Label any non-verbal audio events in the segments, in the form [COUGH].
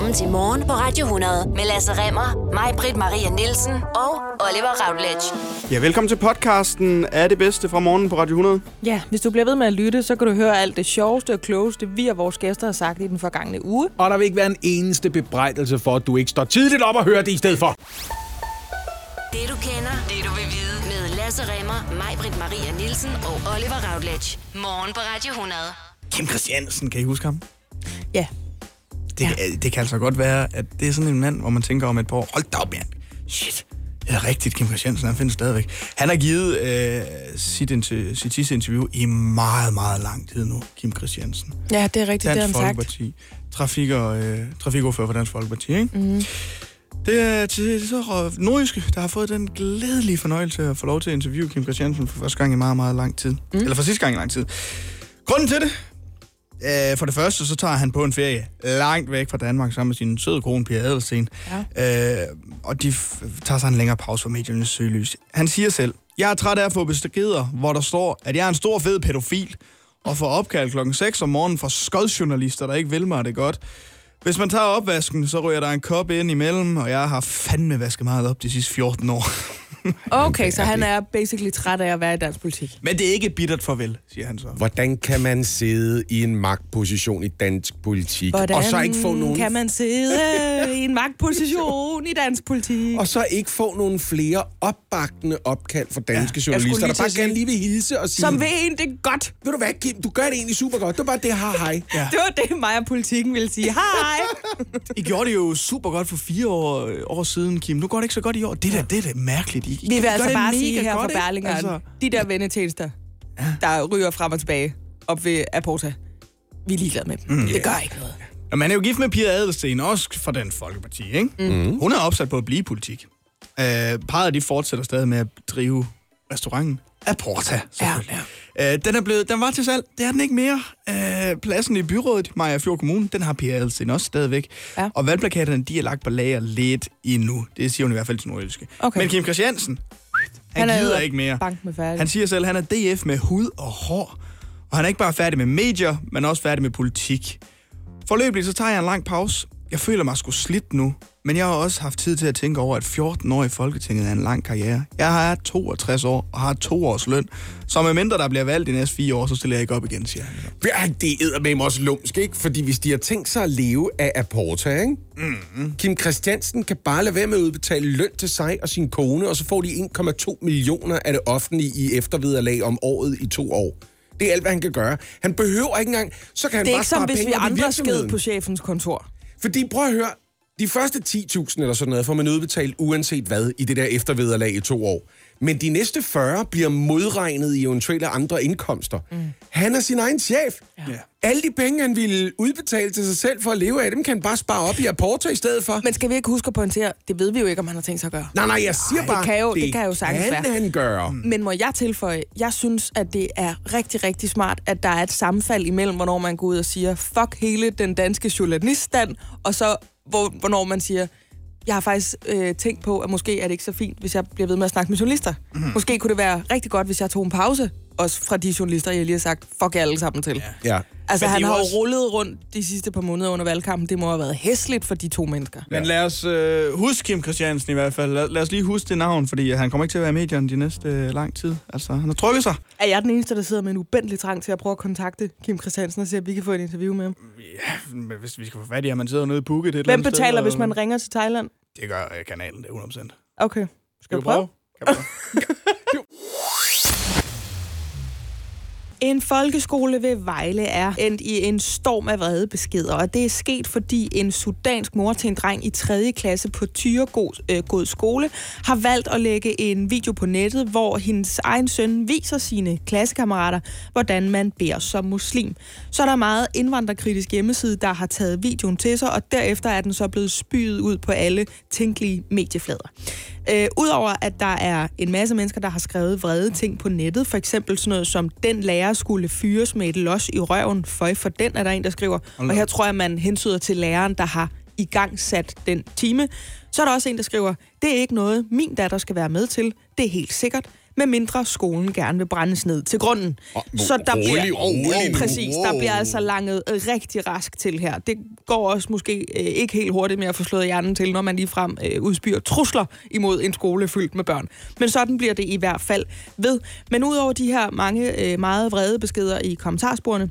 Velkommen til Morgen på Radio 100 med Lasse Remmer, mig, Britt Maria Nielsen og Oliver Routledge. Ja, velkommen til podcasten Er det bedste fra morgen på Radio 100. Ja, hvis du bliver ved med at lytte, så kan du høre alt det sjoveste og klogeste, vi og vores gæster har sagt i den forgangne uge. Og der vil ikke være en eneste bebrejdelse for, at du ikke står tidligt op og hører det i stedet for. Det du kender, det du vil vide med Lasse Remmer, mig, Britt Maria Nielsen og Oliver Routledge. Morgen på Radio 100. Kim Christiansen, kan I huske ham? Ja, Det, ja. det kan altså godt være, at det er sådan en mand, hvor man tænker om et par år, hold da op, mand. Shit, det er rigtigt, Kim Christiansen, han findes stadigvæk. Han har givet øh, sit, inter- sit sidste interview i meget, meget lang tid nu, Kim Christiansen. ja det er rigtigt, det har Dansk han sagt. Folkeparti. Trafik og, øh, trafikordfører for Dansk Folkeparti, ikke? Mm. Det er til så Nordjyske, der har fået den glædelige fornøjelse at få lov til at interviewe Kim Christiansen for første gang i meget, meget lang tid. Mm. Eller for sidste gang i lang tid. Grunden til det, øh, for det første, så tager han på en ferie langt væk fra Danmark sammen med sin søde kone, Pia Adelsten. Ja. Øh, og de f- tager sig en længere pause fra mediernes søgelys. Han siger selv, jeg er træt af at få beskeder, hvor der står, at jeg er en stor fed pædofil, og får opkald klokken 6 om morgenen fra skodsjournalister, der ikke vil mig det godt. Hvis man tager opvasken, så ryger der en kop ind imellem, og jeg har fandme vasket meget op de sidste 14 år. [LAUGHS] Okay, så han er basically træt af at være i dansk politik. Men det er ikke et bittert farvel, siger han så. Hvordan kan man sidde i en magtposition i dansk politik, Hvordan og så ikke få nogen... kan man sidde i en magtposition i dansk politik? Og så ikke få nogle flere opbakkende opkald fra danske skulle journalister, der bare til at gerne lige vil hilse og sige... Som ved en det er godt. Ved du hvad, Kim, du gør det egentlig super godt. Det var bare det, har hej. Ja. Det var det, mig og politikken ville sige. Hej! [LAUGHS] I gjorde det jo super godt for fire år, øh, år siden, Kim. Nu går det ikke så godt i år. Det der, det er da mærkeligt. I, I, Vi vil altså bare sige her fra godt, ikke? Berlingeren, Altså, de der vendetjenester, der ryger frem og tilbage op ved Aporta, vi er ligeglade med dem. Mm. Det gør ikke noget. Og man er jo gift med Pia Adelsten, også fra den Folkeparti, ikke? Mm. Hun er opsat på at blive politik. Øh, parret, de fortsætter stadig med at drive restauranten Aporta. Ja, ja. Øh, den, er blevet, den var til salg, det er den ikke mere. Øh, pladsen i byrådet, Maja Fjord Kommune, den har Pia Adelsten også stadigvæk. Ja. Og valgplakaterne, de er lagt på lager lidt endnu. Det siger hun i hvert fald til Nordjyske. Okay. Men Kim Christiansen, han, Han er gider ikke mere. bank med færdig. Han siger selv, at han er DF med hud og hår. Og han er ikke bare færdig med medier, men også færdig med politik. Forløbig så tager jeg en lang pause. Jeg føler mig sgu slidt nu. Men jeg har også haft tid til at tænke over, at 14 år i Folketinget er en lang karriere. Jeg har 62 år og har to års løn. Så med mindre der bliver valgt de næste fire år, så stiller jeg ikke op igen, siger han. Ja, det er med også lumsk, ikke? Fordi hvis de har tænkt sig at leve af Aporta, ikke? Mm-hmm. Kim Christiansen kan bare lade være med at udbetale løn til sig og sin kone, og så får de 1,2 millioner af det offentlige i eftervederlag om året i to år. Det er alt, hvad han kan gøre. Han behøver ikke engang... Så kan han Det er bare ikke som, hvis vi andre sked på chefens kontor. Fordi prøv at høre, de første 10.000 eller sådan noget får man udbetalt uanset hvad i det der eftervederlag i to år. Men de næste 40 bliver modregnet i eventuelle andre indkomster. Mm. Han er sin egen chef. Ja. Alle de penge, han ville udbetale til sig selv for at leve af, dem kan han bare spare op i Aporta i stedet for. Men skal vi ikke huske at pointere, det ved vi jo ikke, om han har tænkt sig at gøre. nej, nej, jeg siger bare, kan jo- det kan jo sagtens kan være. han gøre. Men må jeg tilføje, jeg synes, at det er rigtig, rigtig smart, at der er et sammenfald imellem, hvornår man går ud og siger, fuck hele den danske journaliststand, og så hvor, hvornår man siger, jeg har faktisk øh, tænkt på, at måske er det ikke så fint, hvis jeg bliver ved med at snakke med journalister. Mm. Måske kunne det være rigtig godt, hvis jeg tog en pause, også fra de journalister, jeg lige har sagt, fuck jer alle sammen til. Ja. Ja. Altså, Men han har jo også- rullet rundt de sidste par måneder under valgkampen. Det må have været hæsligt for de to mennesker. Men lad os øh, huske Kim Christiansen i hvert fald. Lad, lad os lige huske det navn, fordi han kommer ikke til at være i medierne de næste øh, lang tid. Altså, han har trykket sig. Er jeg den eneste, der sidder med en ubendelig trang til at prøve at kontakte Kim Christiansen og se, at vi kan få et interview med ham? Ja, men hvis vi skal få fat i ham, man sidder nede i Phuket et eller Hvem andet betaler, sted, hvis man ringer til Thailand? Det gør øh, kanalen, det er 100%. Okay. Skal du prøve? Kan vi prøve? [LAUGHS] En folkeskole ved Vejle er endt i en storm af vrede beskeder, og det er sket, fordi en sudansk mor til en dreng i 3. klasse på Tyregod øh, God skole har valgt at lægge en video på nettet, hvor hendes egen søn viser sine klassekammerater, hvordan man beder som muslim. Så er der meget indvandrerkritisk hjemmeside, der har taget videoen til sig, og derefter er den så blevet spyet ud på alle tænkelige medieflader. Øh, Udover at der er en masse mennesker, der har skrevet vrede ting på nettet, for eksempel sådan noget som, den lærer skulle fyres med et los i røven, for for den er der en, der skriver. Og her tror jeg, man hensyder til læreren, der har i gang sat den time. Så er der også en, der skriver, det er ikke noget, min datter skal være med til. Det er helt sikkert. Medmindre skolen gerne vil brændes ned til grunden. Hvor- Så der rolig, bliver, rolig præcis, der bliver altså langet rigtig rask til her. Det går også måske øh, ikke helt hurtigt med at få slået hjernen til, når man ligefrem øh, udspyr trusler imod en skole fyldt med børn. Men sådan bliver det i hvert fald ved. Men udover de her mange øh, meget vrede beskeder i kommentarsporene,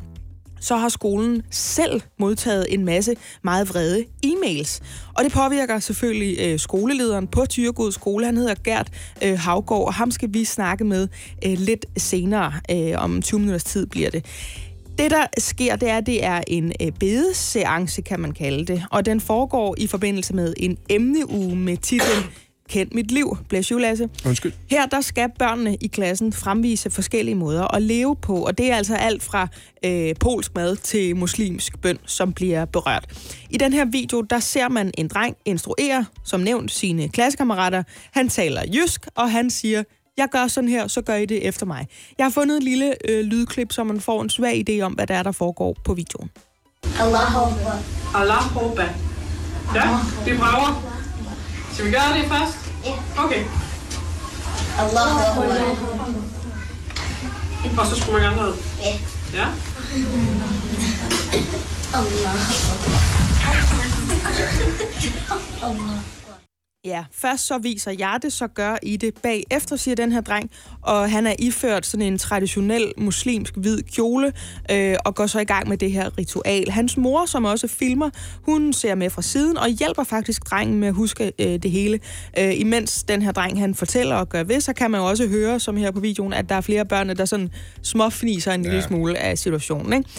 så har skolen selv modtaget en masse meget vrede e-mails. Og det påvirker selvfølgelig øh, skolelederen på Tyregod Skole. Han hedder Gert øh, Havgård, og ham skal vi snakke med øh, lidt senere. Øh, om 20 minutters tid bliver det. Det, der sker, det er, at det er en øh, bedeseance, kan man kalde det. Og den foregår i forbindelse med en emneuge med titlen Kend mit liv. You, Lasse. Undskyld. Her der skal børnene i klassen fremvise forskellige måder at leve på, og det er altså alt fra øh, polsk mad til muslimsk bøn, som bliver berørt. I den her video, der ser man en dreng instruere, som nævnt, sine klassekammerater. Han taler jysk, og han siger, jeg gør sådan her, så gør I det efter mig. Jeg har fundet et lille øh, lydklip, så man får en svag idé om, hvad der er, der foregår på videoen. Allahu Akbar. Allah Akbar. Ja, vi brager. Skal vi gøre det først? Ja. Okay. Allahu Akbar. Og så skulle man gerne noget. Ja. Ja. Allahu Akbar. [LAUGHS] Ja, først så viser jeg det, så gør I det bagefter, siger den her dreng. Og han er iført sådan en traditionel muslimsk hvid kjole, øh, og går så i gang med det her ritual. Hans mor, som også filmer, hun ser med fra siden og hjælper faktisk drengen med at huske øh, det hele. Øh, imens den her dreng, han fortæller og gør ved, så kan man jo også høre, som her på videoen, at der er flere børn, der sådan småfniser en lille Ja. smule af situationen, ikke?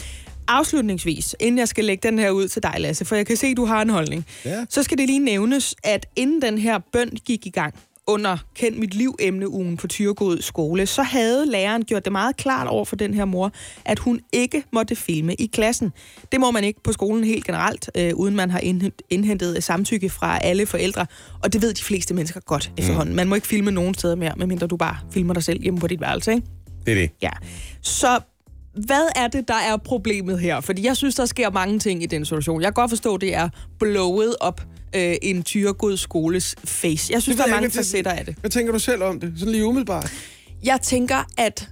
Afslutningsvis, inden jeg skal lægge den her ud til dig, Lasse, for jeg kan se, at du har en holdning, Ja. så skal det lige nævnes, at inden den her bøn gik i gang, under Kend mit liv emneugen på Tyregod skole, så havde læreren gjort det meget klart over for den her mor, at hun ikke måtte filme i klassen. Det må man ikke på skolen helt generelt, øh, uden man har indhent- indhentet samtykke fra alle forældre. Og det ved de fleste mennesker godt efterhånden. Man må ikke filme nogen steder mere, medmindre du bare filmer dig selv hjemme på dit værelse, ikke? Det er det. Ja. Så hvad er det, der er problemet her? Fordi jeg synes, der sker mange ting i den situation. Jeg kan godt forstå, det er blowet op øh, en tyregod skoles face. Jeg synes, der er mange facetter af det. Hvad tænker du selv om det? Sådan lige umiddelbart. Jeg tænker, at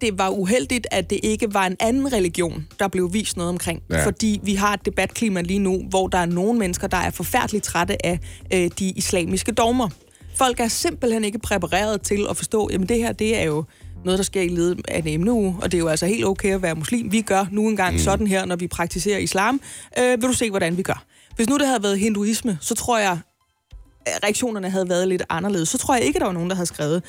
det var uheldigt, at det ikke var en anden religion, der blev vist noget omkring. Ja. Fordi vi har et debatklima lige nu, hvor der er nogle mennesker, der er forfærdeligt trætte af øh, de islamiske dogmer. Folk er simpelthen ikke præpareret til at forstå, jamen det her, det er jo noget, der sker i ledet af en emneuge, og det er jo altså helt okay at være muslim. Vi gør nu engang mm. sådan her, når vi praktiserer islam. Øh, vil du se, hvordan vi gør? Hvis nu det havde været hinduisme, så tror jeg, at reaktionerne havde været lidt anderledes. Så tror jeg ikke, der var nogen, der havde skrevet,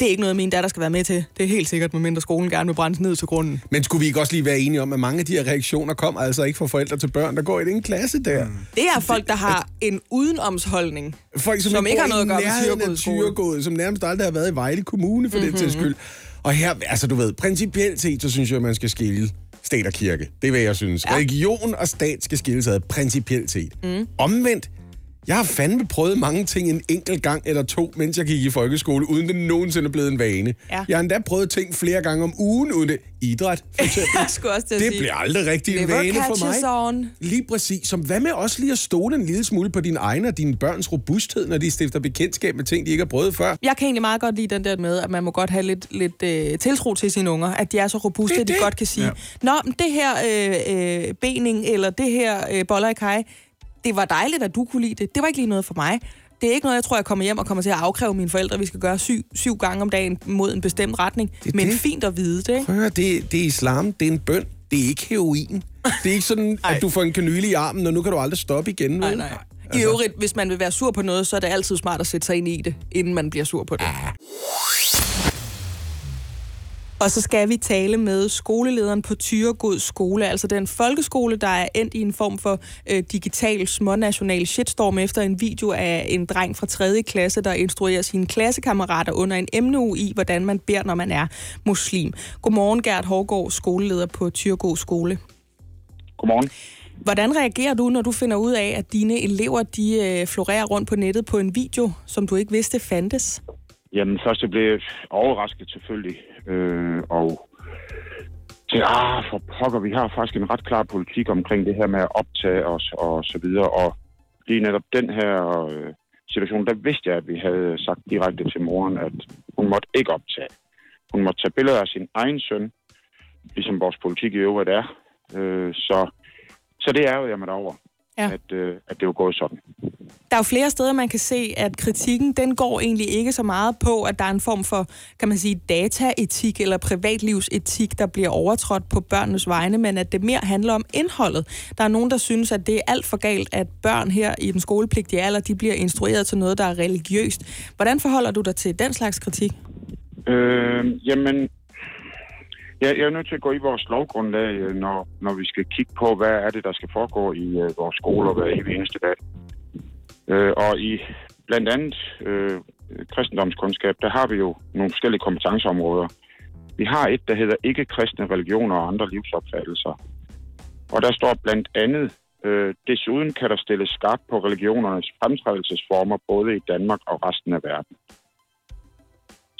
det er ikke noget, min datter skal være med til. Det er helt sikkert, medmindre skolen gerne vil brændes ned til grunden. Men skulle vi ikke også lige være enige om, at mange af de her reaktioner kommer altså ikke fra forældre til børn, der går i den klasse der? Mm. Det er folk, der har en udenomsholdning. Folk, som, Som ikke har noget at gøre med. Thyregod, som nærmest aldrig har været i Vejle Kommune for mm-hmm. den til skyld. Og her, altså du ved, principielt set, så synes jeg, at man skal skille stat og kirke. Det er, hvad jeg synes. Ja. Religion og stat skal skilles ad, principielt set. Mm. Omvendt, jeg har fandme prøvet mange ting en enkelt gang eller to, mens jeg gik i folkeskole, uden det nogensinde er blevet en vane. Ja. Jeg har endda prøvet ting flere gange om ugen, uden det. Idræt, for [LAUGHS] eksempel. Jeg skulle også til at det sige, bliver aldrig rigtig en vane for mig. on. Lige præcis. Som hvad med også lige at stole en lille smule på din egen og dine børns robusthed, når de stifter bekendtskab med ting, de ikke har prøvet før? Jeg kan egentlig meget godt lide den der med, at man må godt have lidt, lidt øh, tiltro til sine unger, at de er så robuste, Det at de det. godt kan sige, ja. Nå, men det her øh, øh, bening, eller det her øh, boller i kaj, det var dejligt, at du kunne lide det. Det var ikke lige noget for mig. Det er ikke noget, jeg tror, jeg kommer hjem og kommer til at afkræve mine forældre, at vi skal gøre syv, syv gange om dagen mod en bestemt retning. er Men det. fint at vide det, ikke? Prøv at det, det er islam, det er en bøn, det er ikke heroin. Det er ikke sådan, at du får en kanyle i armen, og nu kan du aldrig stoppe igen. Nej, nej. I øvrigt, hvis man vil være sur på noget, så er det altid smart at sætte sig ind i det, inden man bliver sur på det. Og så skal vi tale med skolelederen på Tyregod Skole, altså den folkeskole, der er endt i en form for øh, digital smånational shitstorm efter en video af en dreng fra 3. klasse, der instruerer sine klassekammerater under en emneuge i, hvordan man beder, når man er muslim. Godmorgen, Gert Hårgaard, skoleleder på Tyregod Skole. Godmorgen. Hvordan reagerer du, når du finder ud af, at dine elever de øh, florerer rundt på nettet på en video, som du ikke vidste fandtes? Jamen, først jeg blev overrasket selvfølgelig. Øh, og til, ah, for pokker, vi har faktisk en ret klar politik omkring det her med at optage os og så videre. Og lige netop den her øh, situation, der vidste jeg, at vi havde sagt direkte til moren, at hun måtte ikke optage. Hun måtte tage billeder af sin egen søn, ligesom vores politik i øvrigt er. Øh, så, så det ærgede jeg mig over, Ja. at, øh, at det var gået sådan. Der er jo flere steder, man kan se, at kritikken den går egentlig ikke så meget på, at der er en form for, kan man sige, dataetik eller privatlivsetik, der bliver overtrådt på børnenes vegne, men at det mere handler om indholdet. Der er nogen, der synes, at det er alt for galt, at børn her i den skolepligtige alder, de bliver instrueret til noget, der er religiøst. Hvordan forholder du dig til den slags kritik? Øh, jamen, jeg, jeg er nødt til at gå i vores lovgrundlag, øh, når, når vi skal kigge på, hvad er det, der skal foregå i øh, vores skoler hver evig eneste dag. Øh, og i blandt andet øh, kristendomskundskab, der har vi jo nogle forskellige kompetenceområder. Vi har et, der hedder ikke-kristne religioner og andre livsopfattelser. Og der står blandt andet, øh, desuden kan der stilles skarpt på religionernes fremtrædelsesformer både i Danmark og resten af verden.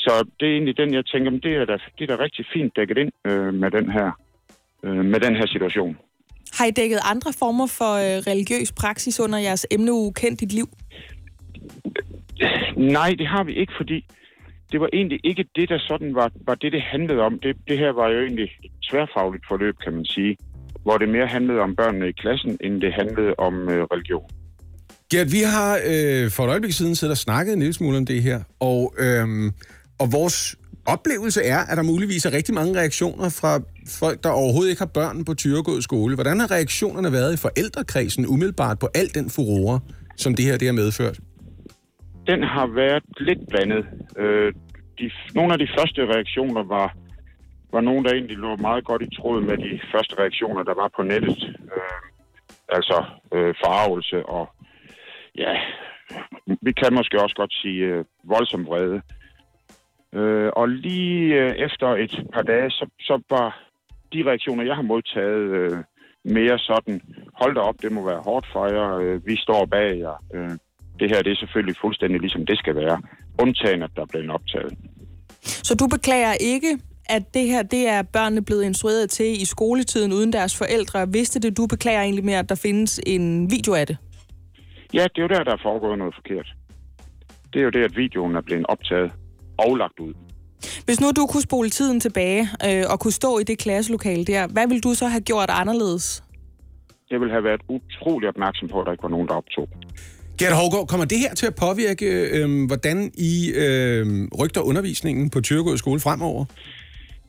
Så det er egentlig den, jeg tænker, men det er da, det er da rigtig fint dækket ind øh, med, den her, øh, med den her situation. Har I dækket andre former for øh, religiøs praksis under jeres emneuge Kendt dit liv? Nej, det har vi ikke, fordi det var egentlig ikke det, der sådan var, var det, det handlede om. Det, det her var jo egentlig et tværfagligt forløb, kan man sige, hvor det mere handlede om børnene i klassen, end det handlede om øh, religion. Gert, vi har øh, for et øjeblik siden siddet og snakket en lille smule om det her, og, øhm, og vores oplevelse er, at der muligvis er rigtig mange reaktioner fra folk, der overhovedet ikke har børn på Tyregod skole. Hvordan har reaktionerne været i forældrekredsen umiddelbart på al den furore, som det her det har medført? Den har været lidt blandet. Øh, de, nogle af de første reaktioner var, var nogen, der egentlig lå meget godt i tråd med de første reaktioner, der var på nettet. Øh, altså øh, forarvelse og ja, vi kan måske også godt sige øh, voldsom vrede. Øh, og lige øh, efter et par dage, så, så var de reaktioner, jeg har modtaget, øh, mere sådan, hold da op, det må være hårdt for jer, øh, vi står bag jer. Øh, det her det er selvfølgelig fuldstændig ligesom det skal være, undtagen at der er blevet optaget. Så du beklager ikke, at det her det er børnene blevet instrueret til i skoletiden, uden deres forældre vidste det. Du beklager egentlig mere, at der findes en video af det. Ja, det er jo der, der er foregået noget forkert. Det er jo det, at videoen er blevet optaget og lagt ud. Hvis nu du kunne spole tiden tilbage øh, og kunne stå i det klasselokale der, hvad ville du så have gjort anderledes? Jeg vil have været utrolig opmærksom på, at der ikke var nogen, der optog. Gert Hovgaard, kommer det her til at påvirke, øh, hvordan I øh, rygter undervisningen på Tyregod skole fremover?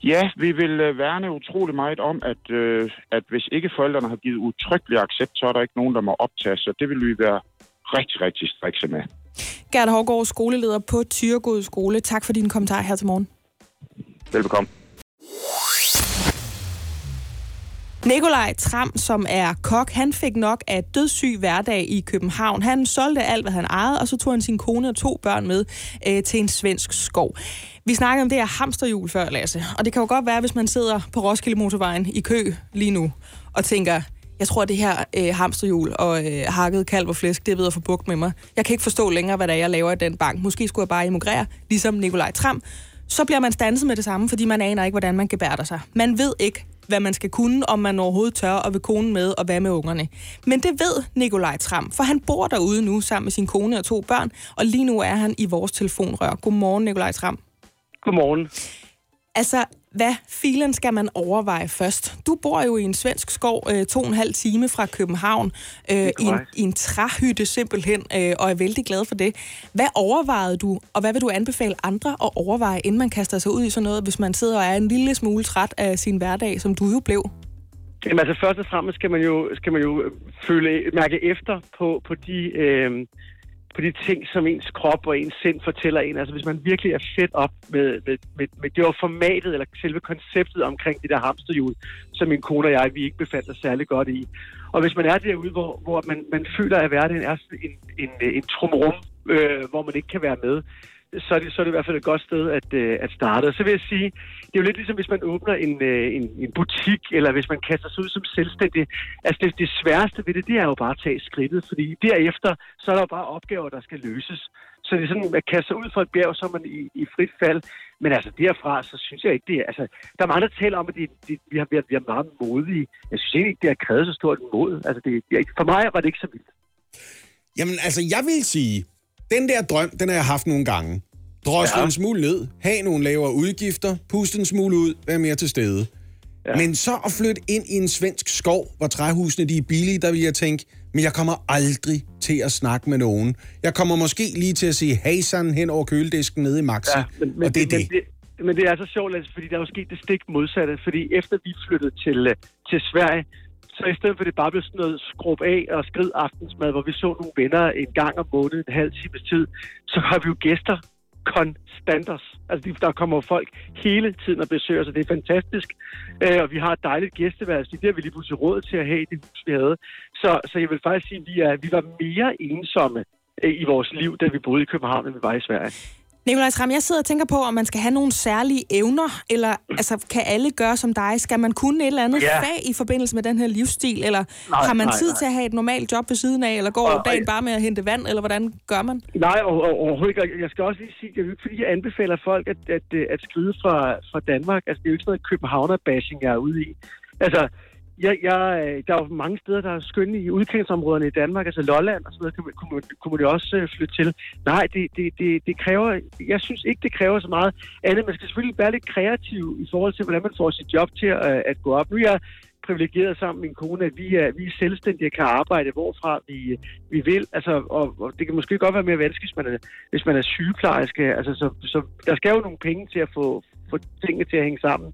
Ja, vi vil øh, værne utrolig meget om, at, øh, at hvis ikke forældrene har givet udtrykkelig accept, så er der ikke nogen, der må optage, så det vil vi være rigtig, rigtig strikse med. Gert Hårgaard, skoleleder på Tyregod Skole. Tak for din kommentar her til morgen. Velbekomme. Nikolaj Tram, som er kok, han fik nok af dødssyg hverdag i København. Han solgte alt, hvad han ejede, og så tog han sin kone og to børn med øh, til en svensk skov. Vi snakkede om det her hamsterhjul før, Lasse. Og det kan jo godt være, hvis man sidder på Roskilde Motorvejen i kø lige nu, og tænker, jeg tror, det her øh, hamsterhjul og øh, hakket kalv og flæsk, det er ved at få bugt med mig. Jeg kan ikke forstå længere, hvad det er, jeg laver i den bank. Måske skulle jeg bare emigrere, ligesom Nikolaj Tram. Så bliver man stanset med det samme, fordi man aner ikke, hvordan man gebærder sig. Man ved ikke, hvad man skal kunne, om man overhovedet tør og vil konen med, og hvad med ungerne. Men det ved Nikolaj Tram, for han bor derude nu sammen med sin kone og to børn, og lige nu er han i vores telefonrør. Godmorgen, Nikolaj Tram. Godmorgen. Altså, hvad filen skal man overveje først? Du bor jo i en svensk skov øh, to og en halv time fra København, øh, i, en, i en træhytte simpelthen, øh, og er vældig glad for det. Hvad overvejede du, og hvad vil du anbefale andre at overveje, inden man kaster sig ud i sådan noget, hvis man sidder og er en lille smule træt af sin hverdag, som du jo blev? Jamen altså først og fremmest skal man jo, skal man jo føle, mærke efter på, på de... Øh, på de ting, som ens krop og ens sind fortæller en. Altså hvis man virkelig er fedt op med, med, med, med det var formatet, eller selve konceptet omkring det der hamsterhjul, som min kone og jeg, vi ikke befandt os særlig godt i. Og hvis man er derude, hvor, hvor man, man føler, at hverdagen er sådan en, en, en trumrum, øh, hvor man ikke kan være med, så er, det, så er det i hvert fald et godt sted at, øh, at starte. Og så vil jeg sige, det er jo lidt ligesom, hvis man åbner en, øh, en, en butik, eller hvis man kaster sig ud som selvstændig. Altså det, det sværeste ved det, det er jo bare at tage skridtet, fordi derefter, så er der jo bare opgaver, der skal løses. Så det er sådan, at kaste sig ud for et bjerg, så er man i, i frit fald. Men altså derfra, så synes jeg ikke, det er... Altså, der er mange, der taler om, at de, de, vi, har, vi, har, vi har meget modige. Jeg synes egentlig ikke, det har krævet så stort mod. Altså, det, det, for mig var det ikke så vildt. Jamen, altså, jeg vil sige, Den der drøm, den har jeg haft nogle gange. Drosle Ja. en smule ned, have nogle lavere udgifter, puste en smule ud, være mere til stede. Ja. Men så at flytte ind i en svensk skov, hvor træhusene de er billige, der vil jeg tænke, men jeg kommer aldrig til at snakke med nogen. Jeg kommer måske lige til at sige hejsan hen over køledisken nede i Maxi, ja, men, men, og det er det. Men det, men det er så sjovt, altså, fordi der er jo sket det stik modsatte. Fordi efter vi flyttede til, øh, til Sverige, så i stedet for det bare blev sådan noget skrub af og skrid aftensmad, hvor vi så nogle venner en gang om måneden, en halv times tid, så har vi jo gæster konstanters. Altså, der kommer folk hele tiden og besøger os, og det er fantastisk. Øh, og vi har et dejligt gæsteværelse. Det har vi lige pludselig råd til at have i det hus, vi havde. Så, så jeg vil faktisk sige, at vi, er, vi var mere ensomme øh, i vores liv, da vi boede i København, end vi var i Sverige. Nikolaj Tram, jeg sidder og tænker på, om man skal have nogle særlige evner, eller altså, kan alle gøre som dig? Skal man kunne et eller andet Ja. fag i forbindelse med den her livsstil, eller Nej, har man nej, tid nej. til at have et normalt job ved siden af, eller går Og- dagen bare med at hente vand, eller hvordan gør man? Nej, og, og, overhovedet ikke. Jeg skal også lige sige, det er jo ikke fordi, jeg anbefaler folk at, at, at skride fra, fra Danmark. Altså, det er jo ikke sådan noget københavner-bashing, jeg er ude i. Altså, jeg, jeg, øh, der er jo mange steder, der er skønne i udkantsområderne i Danmark, altså Lolland og sådan noget, kunne, man- kunne, man- kunne man jo også øh, flytte til. Nej, det, det, det, det kræver, jeg synes ikke, det kræver så meget andet. Man skal selvfølgelig være lidt kreativ i forhold til, hvordan man får sit job til at, øh, at gå op. Nu er jeg privilegeret sammen med min kone, at vi er, vi er selvstændige og kan arbejde, hvorfra vi, vi vil. Altså, og, og det kan måske godt være mere vanskeligt, hvis man er, hvis man er sygeplejerske. Altså, så, så der skal jo nogle penge til at få, få tingene til at hænge sammen.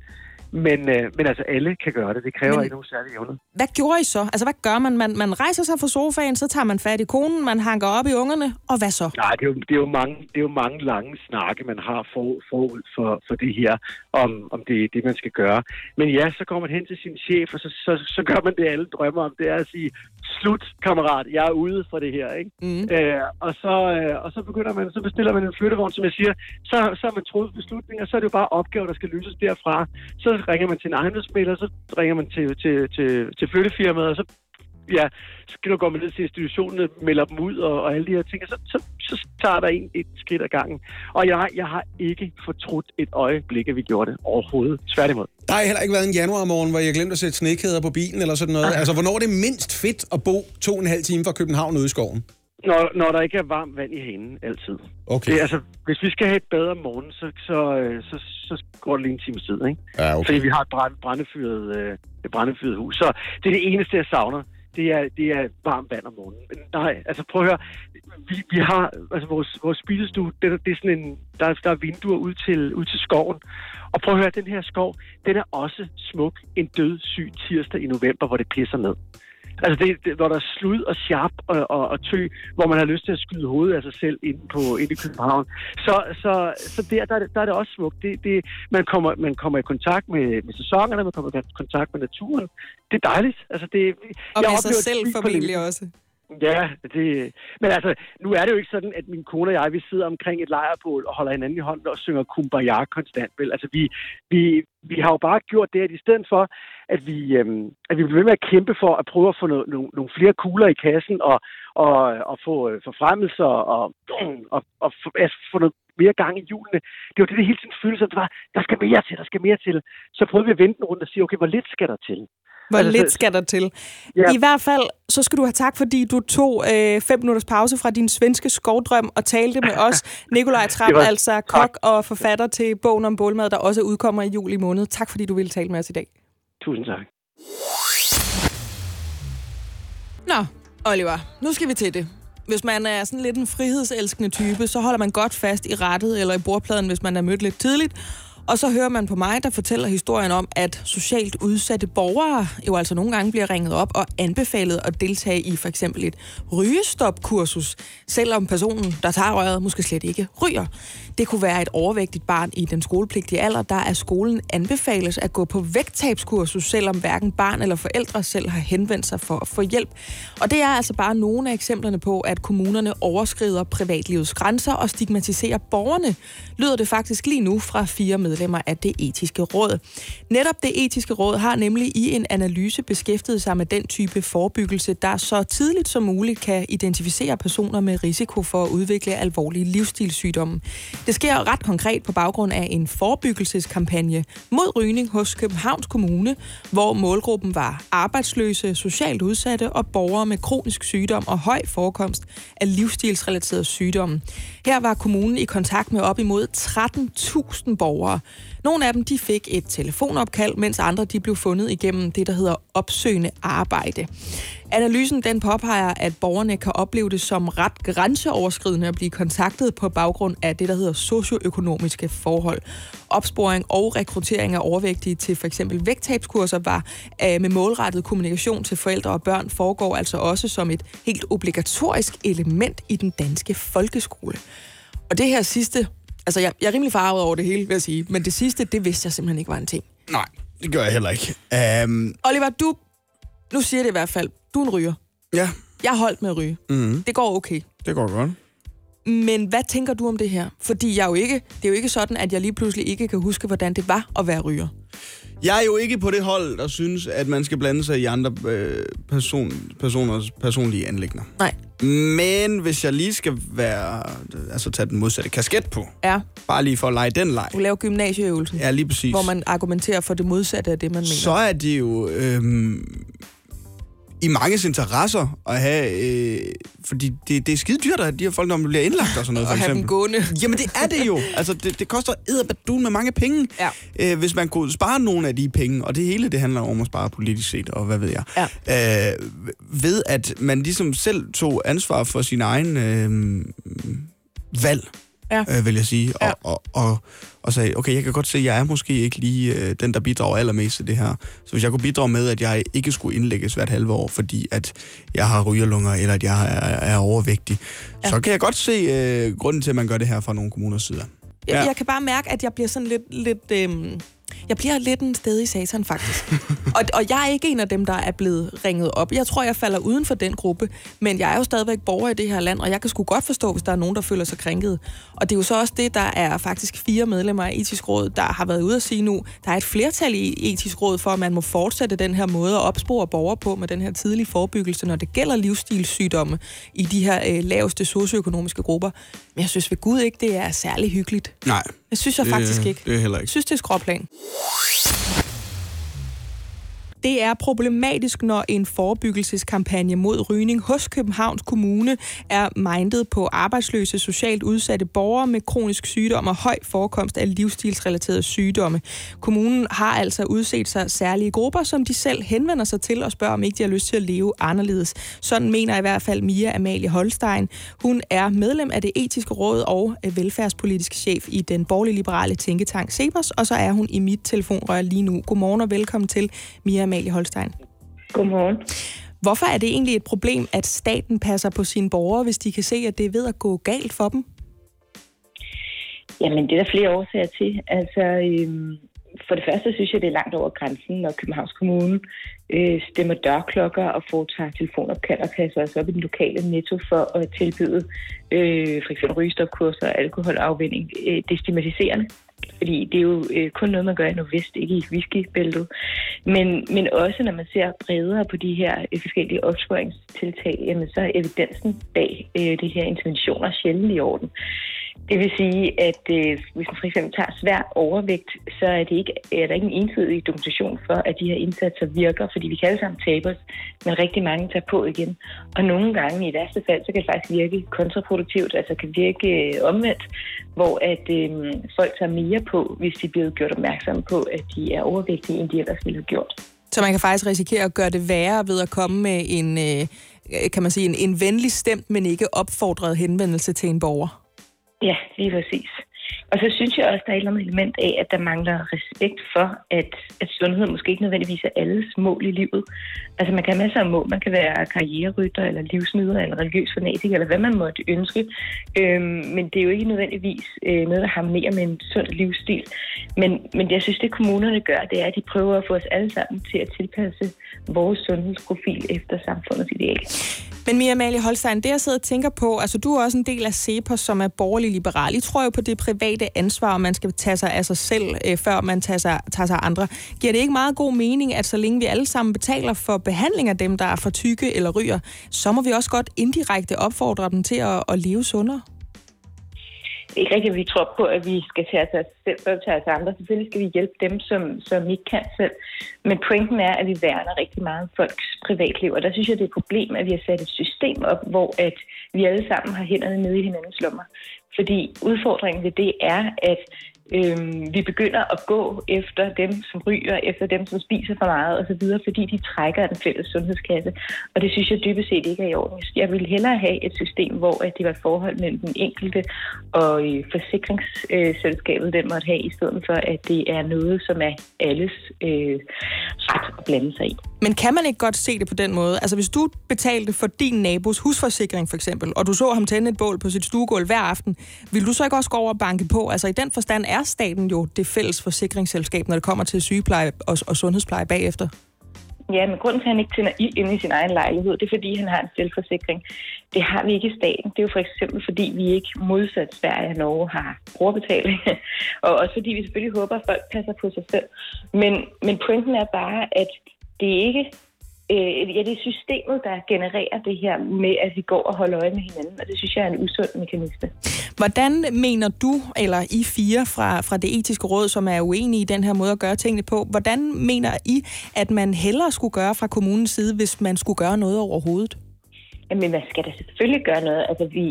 Men, øh, men altså, alle kan gøre det. Det kræver Men- ikke nogen særlige evner. Hvad gjorde I så? Altså, hvad gør man? man? Man rejser sig fra sofaen, så tager man fat i konen, man hanker op i ungerne, og hvad så? Nej, det er, jo, det, er jo mange, det er jo mange lange snakke, man har for, forud for, for det her, om, om det er det, man skal gøre. Men ja, så går man hen til sin chef, og så, så, så gør man det, alle drømmer om. Det er at sige, slut, kammerat, jeg er ude for det her. Ikke? Mm. Øh, og, så, øh, og så begynder man, så bestiller man en flyttevogn, som jeg siger, så, så har man troet beslutninger, så er det jo bare opgaver, der skal løses derfra. Så ringer man til en ejendomsmælder, så ringer man til, til, til, til flyttefirmaet, og så ja, så går man ned til institutionen, melder dem ud og, og alle de her ting, og så, så, så tager der en et skridt ad gangen. Og jeg, jeg har ikke fortrudt et øjeblik, at vi gjorde det overhovedet. Tværtimod. Der har heller ikke været en januarmorgen, hvor jeg glemte at sætte snekæder på bilen eller sådan noget. Altså, hvornår er det mindst fedt at bo to og en halv time fra København ude i skoven? Når, når der ikke er varmt vand i hanen, altid. Okay. Det, altså, hvis vi skal have et bedre morgen, så, så, øh, så, så går det lige en times tid, ikke? Ja, okay. Fordi vi har et brændefyret, øh, et brændefyret hus. Så det er det eneste, jeg savner. Det er, det er varmt vand om morgenen. Men nej, altså prøv at høre. Vi, vi har, altså vores, vores spisestue, det, det er sådan en, der, der er vinduer ud til, ud til skoven. Og prøv at høre, den her skov, den er også smuk en død syg tirsdag i november, hvor det pisser ned. Altså, det, det, hvor der er slud og sharp og, og, og tø, hvor man har lyst til at skyde hovedet af sig selv inde, på, inde i København. Så, så, så der, der, er der er det også smukt. Det, det, man, kommer, man kommer i kontakt med, med sæsonerne, man kommer i kontakt med naturen. Det er dejligt. Altså, det, Og jeg med sig selv formentlig også. Ja, det, men altså, nu er det jo ikke sådan, at min kone og jeg, vi sidder omkring et lejrbål og holder hinanden i hånden og synger kumbaya konstant. Vel? Altså, vi, vi, vi har jo bare gjort det, at i stedet for, at vi, øhm, at vi bliver ved med at kæmpe for at prøve at få no, no, nogle flere kugler i kassen og, og, og få øh, forfremmelser og, og, og få, altså, få noget mere gang i hjulene. Det var det, det hele tiden føltes at det var, der skal mere til, der skal mere til. Så prøvede vi at vente en rundt og sige, okay, hvor lidt skal der til? Hvor Altså, lidt skal der til? Ja. I hvert fald, så skal du have tak, fordi du tog øh, fem minutters pause fra din svenske skovdrøm og talte med os. [LAUGHS] Nikolaj Det var- altså kok og forfatter til bogen om bålmad, der også udkommer i juli måned. Tak, fordi du ville tale med os i dag. Tusind tak. Nå, Oliver, nu skal vi til det. Hvis man er sådan lidt en frihedselskende type, så holder man godt fast i rettet eller i bordpladen, hvis man er mødt lidt tidligt. Og så hører man på mig, der fortæller historien om, at socialt udsatte borgere jo altså nogle gange bliver ringet op og anbefalet at deltage i for eksempel et rygestopkursus, selvom personen, der tager røret, måske slet ikke ryger. Det kunne være et overvægtigt barn i den skolepligtige alder, der af skolen anbefales at gå på vægttabskursus, selvom hverken barn eller forældre selv har henvendt sig for at få hjælp. Og det er altså bare nogle af eksemplerne på, at kommunerne overskrider privatlivets grænser og stigmatiserer borgerne, lyder det faktisk lige nu fra fire med medlemmer af det etiske råd. Netop det etiske råd har nemlig i en analyse beskæftiget sig med den type forebyggelse, der så tidligt som muligt kan identificere personer med risiko for at udvikle alvorlige livsstilssygdomme. Det sker ret konkret på baggrund af en forebyggelseskampagne mod rygning hos Københavns Kommune, hvor målgruppen var arbejdsløse, socialt udsatte og borgere med kronisk sygdom og høj forekomst af livsstilsrelaterede sygdomme. Her var kommunen i kontakt med op imod 13.000 borgere. Nogle af dem de fik et telefonopkald, mens andre de blev fundet igennem det, der hedder opsøgende arbejde. Analysen den påpeger, at borgerne kan opleve det som ret grænseoverskridende at blive kontaktet på baggrund af det, der hedder socioøkonomiske forhold. Opsporing og rekruttering af overvægtige til f.eks. vægttabskurser var øh, med målrettet kommunikation til forældre og børn foregår altså også som et helt obligatorisk element i den danske folkeskole. Og det her sidste, altså jeg, jeg er rimelig farvet over det hele, vil jeg sige, men det sidste, det vidste jeg simpelthen ikke var en ting. Nej, det gør jeg heller ikke. Um, Oliver, du, nu siger det i hvert fald, du er en ryger. ja, Jeg har holdt med at ryge. mm, Det går okay. det går godt. Men hvad tænker du om det her? Fordi jeg jo ikke, det er jo ikke sådan, at jeg lige pludselig ikke kan huske, hvordan det var at være ryger. Jeg er jo ikke på det hold, der synes, at man skal blande sig i andre øh, person, personers personlige anlægner. Nej. Men hvis jeg lige skal være, altså tage den modsatte kasket på, Ja, bare lige for at lege den leg. du laver gymnasieøvelsen, Ja, lige præcis. hvor man argumenterer for det modsatte af det, man mener. så er det jo øhm, i manges interesser at have... Øh, fordi det, det er skide dyrt, at de her folk, når man bliver indlagt og sådan noget, for have dem eksempel. gående. Jamen det er det jo. Altså det, det koster edderbadun med mange penge. Ja. Øh, hvis man kunne spare nogle af de penge, og det hele det handler om at spare politisk set, og hvad ved jeg. Ja. Øh, ved at man ligesom selv tog ansvar for sin egen øh, valg, Ja. øh, vil jeg sige. Ja. Og, og, og, og sagde, okay, jeg kan godt se, at jeg er måske ikke lige øh, den, der bidrager allermest til det her. Så hvis jeg kunne bidrage med, at jeg ikke skulle indlægges hvert halve år, fordi at jeg har rygerlunger, eller at jeg er, er overvægtig, ja. så kan jeg godt se øh, grunden til, at man gør det her fra nogle kommuners side. Jeg, jeg kan bare mærke, at jeg bliver sådan lidt... lidt øhm, jeg bliver lidt en sted i satan, faktisk. [LAUGHS] og, og jeg er ikke en af dem, der er blevet ringet op. Jeg tror, jeg falder uden for den gruppe. Men jeg er jo stadigvæk borger i det her land, og jeg kan sgu godt forstå, hvis der er nogen, der føler sig krænket. Og det er jo så også det, der er faktisk fire medlemmer af etisk råd, der har været ude at sige nu, der er et flertal i etisk råd for, at man må fortsætte den her måde at opspore borgere på med den her tidlige forebyggelse, når det gælder livsstilssygdomme i de her øh, laveste socioøkonomiske grupper. Men jeg synes ved Gud ikke, det er særlig hyggeligt. Nej, Det synes jeg det, faktisk ikke. det er heller Jeg ikke. synes, det er skråplan. Det er problematisk, når en forebyggelseskampagne mod rygning hos Københavns Kommune er mindet på arbejdsløse, socialt udsatte borgere med kronisk sygdom og høj forekomst af livsstilsrelaterede sygdomme. Kommunen har altså udset sig særlige grupper, som de selv henvender sig til og spørger, om ikke de har lyst til at leve anderledes. Sådan mener i hvert fald Mia Amalie Holstein. Hun er medlem af det etiske råd og øh, velfærdspolitisk chef i den borgerlige liberale tænketank Sebers, og så er hun i mit telefonrør lige nu. Godmorgen og velkommen til Mia Amalie Holstein. Godmorgen. Hvorfor er det egentlig et problem, at staten passer på sine borgere, hvis de kan se, at det er ved at gå galt for dem? Jamen, det er der flere årsager til. Altså, øhm, for det første synes jeg, det er langt over grænsen, når Københavns Kommune øh, stemmer dørklokker og foretager telefonopkald og kasser os op i den lokale netto for at tilbyde øh, for eksempel rygestopkurser og alkoholafvinding. Øh, det er stigmatiserende, fordi det er jo øh, kun noget, man gør i Nordvest, ikke i whiskybæltet. Men, men også når man ser bredere på de her øh, forskellige opsporingstiltag, jamen så er evidensen bag øh, de her interventioner sjældent i orden. Det vil sige, at øh, hvis man for eksempel tager svær overvægt, så er, det ikke, er der ikke en entydig dokumentation for, at de her indsatser virker, fordi vi kan alle sammen tabe os, men rigtig mange tager på igen. Og nogle gange i værste fald, så kan det faktisk virke kontraproduktivt, altså kan virke øh, omvendt, hvor at øh, folk tager mere på, hvis de bliver gjort opmærksomme på, at de er overvægtige, end de ellers ville have gjort. Så man kan faktisk risikere at gøre det værre ved at komme med en, øh, kan man sige, en, en venlig stemt, men ikke opfordret henvendelse til en borger. Ja, lige præcis. Og så synes jeg også, der er et eller andet element af, at der mangler respekt for, at, at sundhed måske ikke nødvendigvis er alles mål i livet. Altså man kan have masser af mål. Man kan være karriererytter, eller livsnyder, eller religiøs fanatiker, eller hvad man måtte ønske. Øhm, men det er jo ikke nødvendigvis øh, noget, der harmonerer med en sund livsstil. Men, men jeg synes, det kommunerne gør, det er, at de prøver at få os alle sammen til at tilpasse vores sundhedsprofil efter samfundets ideal. Men Mia Amalie Holstein, det jeg sidder og tænker på, altså du er også en del af CEPOS, som er borgerlig liberal. I tror jo på det private ansvar, og man skal tage sig af sig selv, øh, før man tager sig, tager sig af andre. Giver det ikke meget god mening, at så længe vi alle sammen betaler for behandling af dem, der er for tykke eller ryger, så må vi også godt indirekte opfordre dem til at, at leve sundere? Ikke rigtigt, at vi tror på, at vi skal tage os selv, før tage os andre. Selvfølgelig skal vi hjælpe dem, som, som ikke kan selv. Men pointen er, at vi værner rigtig meget om folks privatliv. Og der synes jeg, det er et problem, at vi har sat et system op, hvor at vi alle sammen har hænderne nede i hinandens lommer. Fordi udfordringen ved det er, at øhm, vi begynder at gå efter dem, som ryger, efter dem, som spiser for meget osv., fordi de trækker den fælles sundhedskasse. Og det synes jeg dybest set ikke er i orden. Jeg vil hellere have et system, hvor at det var et forhold mellem den enkelte og øh, forsikringsselskabet, den måtte have, i stedet for, at det er noget, som er alles øh, ret at blande sig i. Men kan man ikke godt se det på den måde? Altså hvis du betalte for din nabos husforsikring for eksempel, og du så ham tænde et bål på sit stuegulv hver aften, vil du så ikke også gå over og banke på? Altså i den forstand er staten jo det fælles forsikringsselskab, når det kommer til sygepleje og, og sundhedspleje bagefter. Ja, men grunden til, at han ikke tænder ild inde i sin egen lejlighed, det er, fordi han har en selvforsikring. Det har vi ikke i staten. Det er jo for eksempel, fordi vi ikke modsat Sverige og Norge har brugerbetaling. [LAUGHS] og også fordi vi selvfølgelig håber, at folk passer på sig selv. Men, men pointen er bare, at det er ikke øh, ja, det er systemet, der genererer det her med, at vi går og holder øje med hinanden, og det synes jeg er en usund mekanisme. Hvordan mener du, eller I fire fra, fra det etiske råd, som er uenige i den her måde at gøre tingene på, hvordan mener I, at man hellere skulle gøre fra kommunens side, hvis man skulle gøre noget overhovedet? Men man skal da selvfølgelig gøre noget. Altså, vi,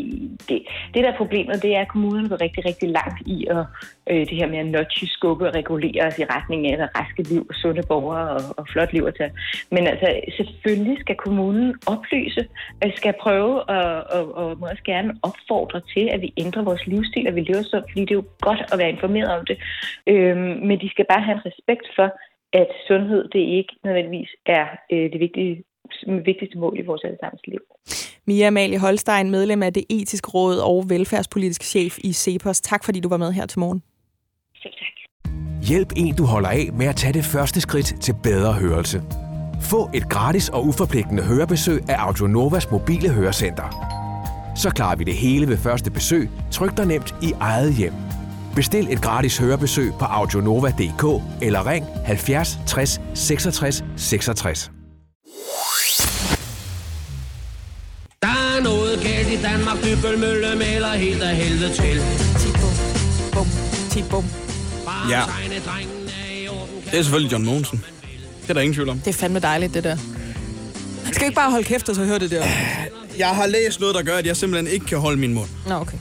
det, det der er problemet, det er, at kommunen går rigtig, rigtig langt i at, øh, det her med at notche, skubbe og regulere os i retning af et raske liv, sunde borgere og, og flot liv at tage. Men altså, selvfølgelig skal kommunen oplyse, skal prøve at, og, og må også gerne opfordre til, at vi ændrer vores livsstil, og vi lever sundt, fordi det er jo godt at være informeret om det. Øh, men de skal bare have en respekt for, at sundhed det ikke nødvendigvis er øh, det vigtige vigtigste mål i vores allesammens liv. Mia Amalie Holstein, medlem af det etiske råd og velfærdspolitisk chef i CEPOS. Tak fordi du var med her til morgen. Selv tak. Hjælp en, du holder af med at tage det første skridt til bedre hørelse. Få et gratis og uforpligtende hørebesøg af Audionovas mobile hørecenter. Så klarer vi det hele ved første besøg, tryk dig nemt i eget hjem. Bestil et gratis hørebesøg på audionova.dk eller ring 70 60 66 66. Danmark, Dybbølmølle maler helt af helvede til. Tibum, bum, tibum. Ja. Det er selvfølgelig John Mogensen. Det er der ingen tvivl om. Det er fandme dejligt, det der. Skal vi ikke bare holde kæft og så høre det der? Jeg har læst noget, der gør, at jeg simpelthen ikke kan holde min mund. Nå, okay.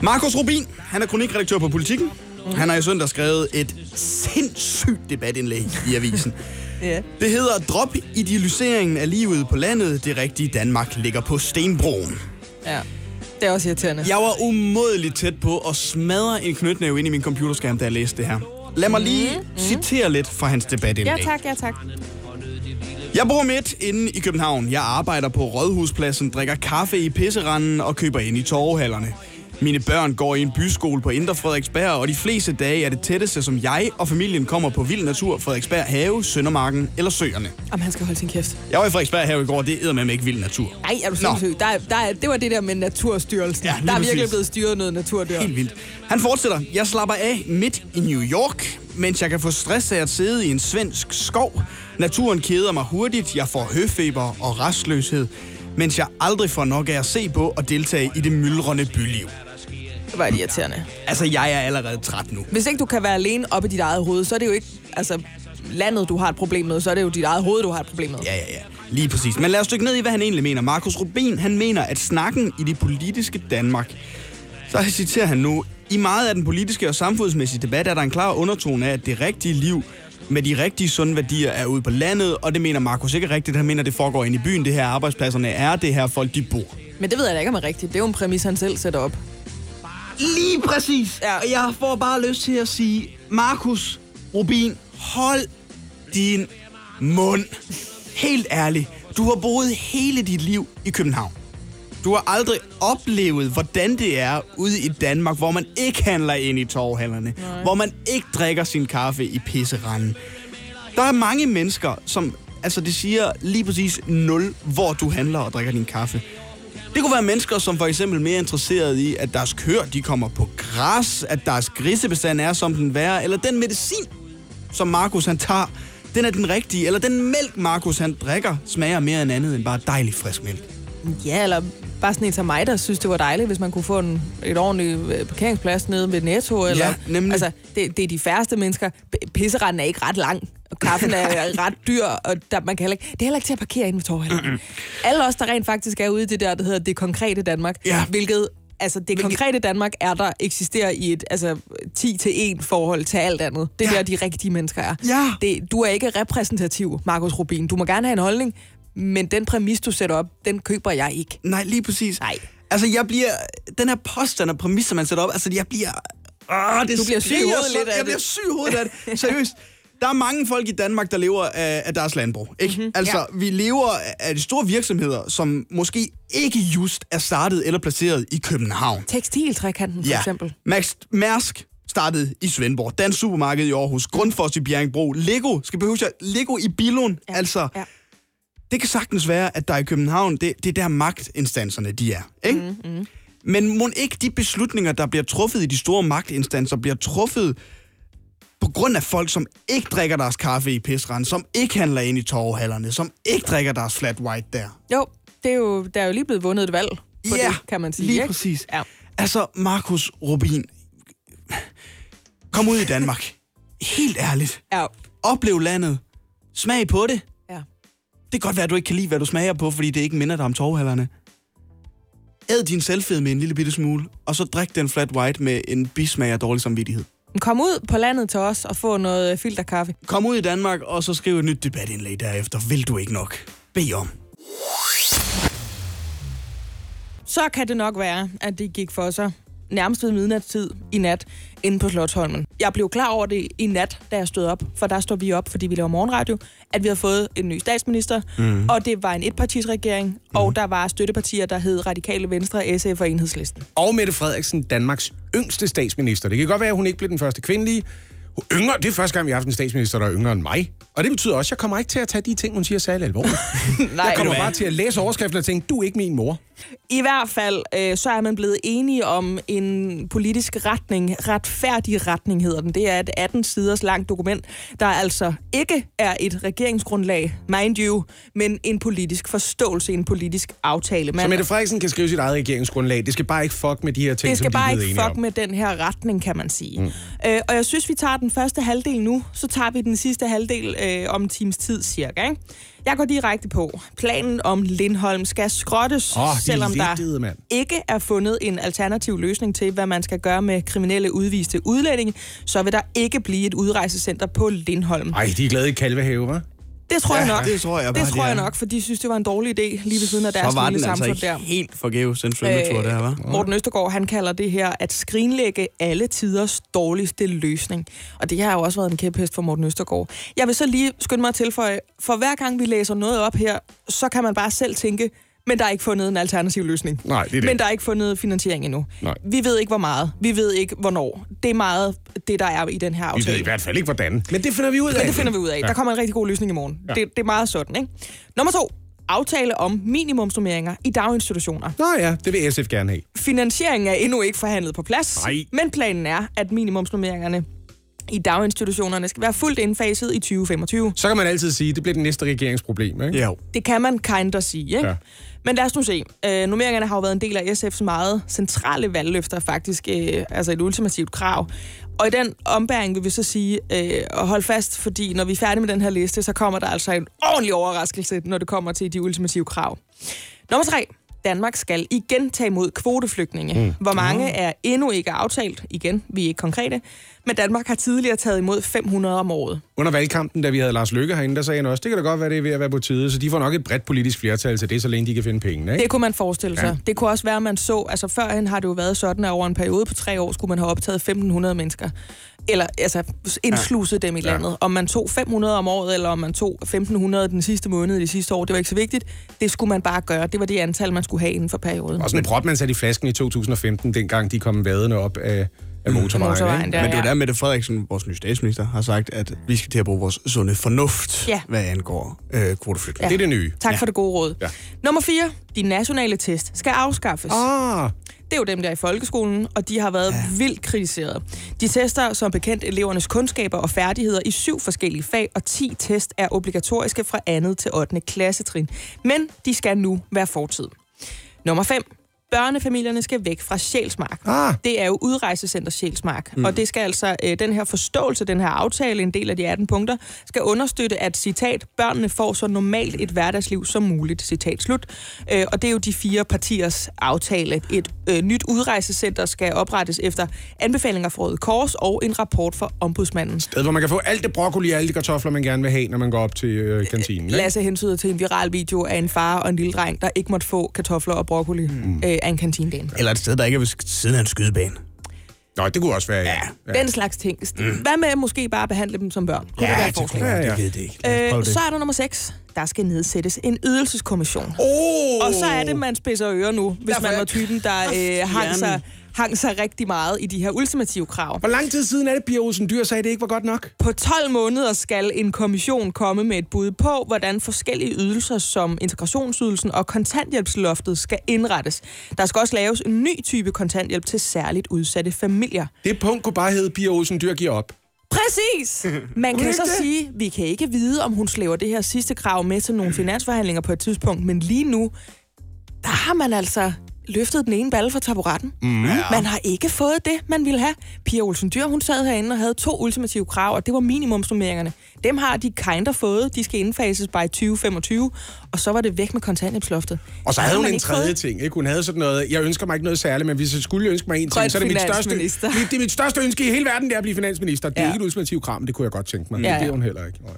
Markus Rubin, han er kronikredaktør på Politiken. Mm. Han har i søndag skrevet et sindssygt debatindlæg i avisen. [LAUGHS] Ja. Det hedder Drop idealiseringen af livet på landet. Det rigtige Danmark ligger på Stenbroen. Ja. Det er også irriterende. Jeg var umådeligt tæt på at smadre en knytnæve ind i min computerskærm, da jeg læste det her. Lad mig lige mm. citere lidt fra hans debatindlæg. Ja tak, ja tak. Jeg bor midt inde i København. Jeg arbejder på Rådhuspladsen, drikker kaffe i pisseranden og køber ind i torvehallerne. Mine børn går i en byskole på Indre Frederiksberg, og de fleste dage er det tætteste, som jeg og familien kommer på vild natur, Frederiksberg Have, Søndermarken eller Søerne. Om han skal holde sin kæft. Jeg var i Frederiksberg Have i går, det er med ikke vild natur. Nej, er du sindssyg? Der, er- der, er- det var det der med Naturstyrelsen. Ja, der er virkelig præcis. blevet styret noget naturdyr. Helt vildt. Han fortsætter. Jeg slapper af midt i New York, mens jeg kan få stress af at sidde i en svensk skov. Naturen keder mig hurtigt. Jeg får høfeber og restløshed, mens jeg aldrig får nok af at se på og deltage i det myldrende byliv. Det var irriterende. Altså, jeg er allerede træt nu. Hvis ikke du kan være alene oppe i dit eget hoved, så er det jo ikke altså, landet, du har et problem med, så er det jo dit eget hoved, du har et problem med. Ja, ja, ja. Lige præcis. Men lad os dykke ned i, hvad han egentlig mener. Markus Rubin, han mener, at snakken i det politiske Danmark, så citerer han nu, i meget af den politiske og samfundsmæssige debat er der en klar undertone af, at det rigtige liv med de rigtige sunde værdier er ude på landet, og det mener Markus ikke rigtigt. Han mener, det foregår inde i byen. Det her arbejdspladserne er det her folk, de bor. Men det ved jeg da ikke, om er rigtigt. Det er jo en præmis, han selv sætter op. Lige præcis. Ja. Og jeg får bare lyst til at sige, Markus Rubin, hold din mund. Helt ærligt. Du har boet hele dit liv i København. Du har aldrig oplevet, hvordan det er ude i Danmark, hvor man ikke handler ind i torvhallerne. Hvor man ikke drikker sin kaffe i pisseranden. Der er mange mennesker, som Altså, det siger lige præcis 0, hvor du handler og drikker din kaffe. Det kunne være mennesker, som for eksempel mere interesseret i, at deres køer de kommer på græs, at deres grisebestand er, som den være, eller den medicin, som Markus han tager, den er den rigtige, eller den mælk, Markus han drikker, smager mere end andet end bare dejlig frisk mælk. Ja, eller bare sådan en som mig, der synes, det var dejligt, hvis man kunne få en, et ordentligt øh, parkeringsplads nede ved Netto. Eller, Ja, nemlig. Altså, det, det er de færreste mennesker. Pisseretten er ikke ret lang, og kaffen er [LAUGHS] [LAUGHS] ret dyr, og der, man kan heller ikke, det er heller ikke til at parkere inde ved torvhallen. Alle os, der rent faktisk er ude i det der, der hedder det konkrete Danmark, Ja. hvilket Altså, det konkrete Danmark er der eksisterer i et altså, 10 til 1 forhold til alt andet. Det er Ja. der, de rigtige mennesker er. Ja. Det, du er ikke repræsentativ, Markus Rubin. Du må gerne have en holdning, men den præmis, du sætter op, den køber jeg ikke. Nej, lige præcis. Nej. Altså, jeg bliver... Den her påstand og præmis, som man sætter op, altså, jeg bliver... Åh, det Du bliver syg i hovedet lidt af Jeg det. bliver syg i hovedet af det. Seriøst. Der er mange folk i Danmark, der lever af, af deres landbrug. Ikke? Mm-hmm, altså, ja. vi lever af de store virksomheder, som måske ikke just er startet eller placeret i København. Tekstiltrækanten, for Ja. eksempel. Max Mærsk startede i Svendborg, Dansk Supermarked i Aarhus, Grundfos i Bjerringbro, Lego, skal behøve jeg, Lego i Billund. Ja. Altså, Ja. Det kan sagtens være, at der i København, det, det er der magtinstanserne, de er. Ikke? Mm, mm. Men må ikke de beslutninger, der bliver truffet i de store magtinstanser, bliver truffet på grund af folk, som ikke drikker deres kaffe i pisrand, som ikke handler ind i torvehallerne, som ikke drikker deres flat white der. Jo, det er jo, der er jo lige blevet vundet et valg på Ja, det, kan man sige. lige ikke? præcis. Ja. Altså, Markus Rubin, kom ud i Danmark. Helt ærligt. Ja. Oplev landet. Smag på det. Kan godt være, at du ikke kan lide, hvad du smager på, fordi det ikke minder dig om torvehallerne. Æd din selvfed med en lille bitte smule, og så drik den flat white med en bismag af dårlig samvittighed. Kom ud på landet til os og få noget filterkaffe. Kom ud i Danmark, og så skriv et nyt debatindlæg derefter. Vil du ikke nok? Bed om. Så kan det nok være, at det gik for sig nærmest ved midnatstid i nat inde på Slottsholmen. Jeg blev klar over det i nat, da jeg stod op, for der står vi op, fordi vi laver morgenradio, at vi har fået en ny statsminister, mm. og det var en etpartisregering, mm. og der var støttepartier, der hed Radikale Venstre, SF og Enhedslisten. Og Mette Frederiksen, Danmarks yngste statsminister. Det kan godt være, at hun ikke blev den første kvindelige. Hun Yngre, det er første gang, vi har haft en statsminister, der er yngre end mig. Og det betyder også, at jeg kommer ikke til at tage de ting, hun siger særlig alvorligt. [LAUGHS] Nej, jeg kommer bare til at læse overskriften og tænke, du er ikke min mor. I hvert fald, øh, så er man blevet enige om en politisk retning. Retfærdig retning hedder den. Det er et 18 siders langt dokument, der altså ikke er et regeringsgrundlag, mind you, men en politisk forståelse, en politisk aftale. Så Man, Mette Frederiksen kan skrive sit eget regeringsgrundlag. Det skal bare ikke fuck med de her ting, det skal som de bare ikke fuck om. med den her retning, kan man sige. Mm. Øh, og jeg synes, vi tager den første halvdel nu, så tager vi den sidste halvdel øh, om times tid cirka. Ikke? Jeg går direkte på. Planen om Lindholm skal skrottes, er selvom der mand. ikke er fundet en alternativ løsning til, hvad man skal gøre med kriminelle udviste udlændinge, så vil der ikke blive et udrejsecenter på Lindholm. Ej, de er glade i Kalvehave, hva'? Det tror jeg nok. det tror jeg bare, det tror jeg nok, for de synes, det var en dårlig idé lige ved siden af Så deres var lille den altså samfund ikke der. helt forgæves, den svømmetur der, var. Morten Østergaard, han kalder det her at skrinlægge alle tiders dårligste løsning. Og det har jo også været en kæphest for Morten Østergaard. Jeg vil så lige skynde mig at tilføje, for hver gang vi læser noget op her, så kan man bare selv tænke, men der er ikke fundet en alternativ løsning. Nej, det er det. Men der er ikke fundet finansiering endnu. Nej. Vi ved ikke, hvor meget. Vi ved ikke, hvornår. Det er meget det, der er i den her Vi aftale. ved i hvert fald ikke, hvordan. Men det finder vi ud af. Men det finder vi ud af. Ja. Der kommer en rigtig god løsning i morgen. Ja. Det, det er meget sådan, ikke? Nummer to. Aftale om minimumsnummeringer i daginstitutioner. Nå ja, det vil SF gerne have. Finansieringen er endnu ikke forhandlet på plads, Nej. men planen er, at minimumsnummeringerne i daginstitutionerne skal være fuldt indfaset i 2025. Så kan man altid sige, at det bliver det næste regeringsproblem, ikke? Ja. Det kan man kind of sige, ikke? Ja. Men lad os nu se. Øh, nummeringerne har jo været en del af SF's meget centrale valgløfter, faktisk øh, altså et ultimativt krav. Og i den ombæring vil vi så sige, øh, og holde fast, fordi når vi er færdige med den her liste, så kommer der altså en ordentlig overraskelse, når det kommer til de ultimative krav. Nummer tre. Danmark skal igen tage imod kvoteflygtninge. Mm. Hvor mange er endnu ikke aftalt. Igen, vi er ikke konkrete. Men Danmark har tidligere taget imod 500 om året. Under valgkampen, da vi havde Lars Løkke herinde, der sagde han også, det kan da godt være, det er ved at være på tide, så de får nok et bredt politisk flertal til det, så længe de kan finde pengene, ikke? Det kunne man forestille sig. Ja. Ja. Det kunne også være, at man så, altså førhen har det jo været sådan, at over en periode på tre år skulle man have optaget 1.500 mennesker. Eller altså indsluset ja. dem i landet. Om man tog 500 om året, eller om man tog 1.500 den sidste måned i det sidste år, det var ikke så vigtigt. Det skulle man bare gøre. Det var det antal, man skulle have inden for perioden. Og sådan en prop, man satte i flasken i 2015, dengang de kom vadende op af, af motorvejen. motorvejen, ikke? Ja, Men det er ja. der, Mette Frederiksen, vores nye statsminister, har sagt, at vi skal til at bruge vores sunde fornuft, Ja. hvad angår øh, kvoteflytning. Det er det nye. Tak Ja. for det gode råd. Ja. Nummer 4. De nationale test skal afskaffes. Ah, Det er jo dem, der er i folkeskolen, og de har været ja. vildt kritiseret. De tester som bekendt elevernes kundskaber og færdigheder i syv forskellige fag, og 10 test er obligatoriske fra andet til 8. klassetrin. Men de skal nu være fortid. Nummer 5. Børnefamilierne skal væk fra Sjælsmark. Ah. Det er jo udrejsecenter Sjælsmark, mm. og det skal altså, øh, den her forståelse, den her aftale, en del af de 18 punkter, skal understøtte, at, citat, børnene får så normalt et hverdagsliv som muligt, citat slut. Øh, og det er jo de fire partiers aftale. Et øh, nyt udrejsecenter skal oprettes efter anbefalinger fra Røde Kors og en rapport fra ombudsmanden. sted, hvor man kan få alt det broccoli og alle de kartofler, man gerne vil have, når man går op til øh, kantinen. ikke? Lasse hensyder til en viral video af en far og en lille dreng, der ikke måtte få kartofler og broccoli mm. øh, af en kantinedame. Eller et sted, der ikke er ved siden af en skydebane. Nå, det kunne også være, ja. Ja. Den slags ting. Mm. Hvad med måske bare behandle dem som børn? Kunne det være forslag? Ja, ja. Det ved det ikke. Prøve Øh, det. så er der nummer 6. Der skal nedsættes en ydelseskommission. Oh! Og så er det, man spidser ører nu, hvis man var typen, der øh, hang, sig, hang sig rigtig meget i de her ultimative krav. Hvor lang tid siden er det, Pia Olsen Dyr sagde, at det ikke var godt nok? På 12 måneder skal en kommission komme med et bud på, hvordan forskellige ydelser som integrationsydelsen og kontanthjælpsloftet skal indrettes. Der skal også laves en ny type kontanthjælp til særligt udsatte familier. Det punkt kunne bare hedde, Pia Olsen Dyr giver op. Præcis! Man [LAUGHS] kan så sige, vi kan ikke vide, om hun slæver det her sidste krav med til nogle finansforhandlinger på et tidspunkt, men lige nu, der har man altså løftet den ene balle fra taburetten. Mm. Man har ikke fået det, man ville have. Pia Olsen Dyr, hun sad herinde og havde to ultimative krav, og det var minimumsnummeringerne. Dem har de kinder fået. De skal indfases by 2025, og så var det væk med kontanthjælpsloftet. Og så havde hun en tredje fået. ting. Ikke? Hun havde sådan noget, jeg ønsker mig ikke noget særligt, men hvis jeg skulle ønske mig en ting, så er det mit største, mit, det er mit største ønske i hele verden, det er at blive finansminister. Det er Ja. ikke et ultimativt krav, men det kunne jeg godt tænke mig. Ja, Ja, ja. Det ja. er hun heller ikke. Nej.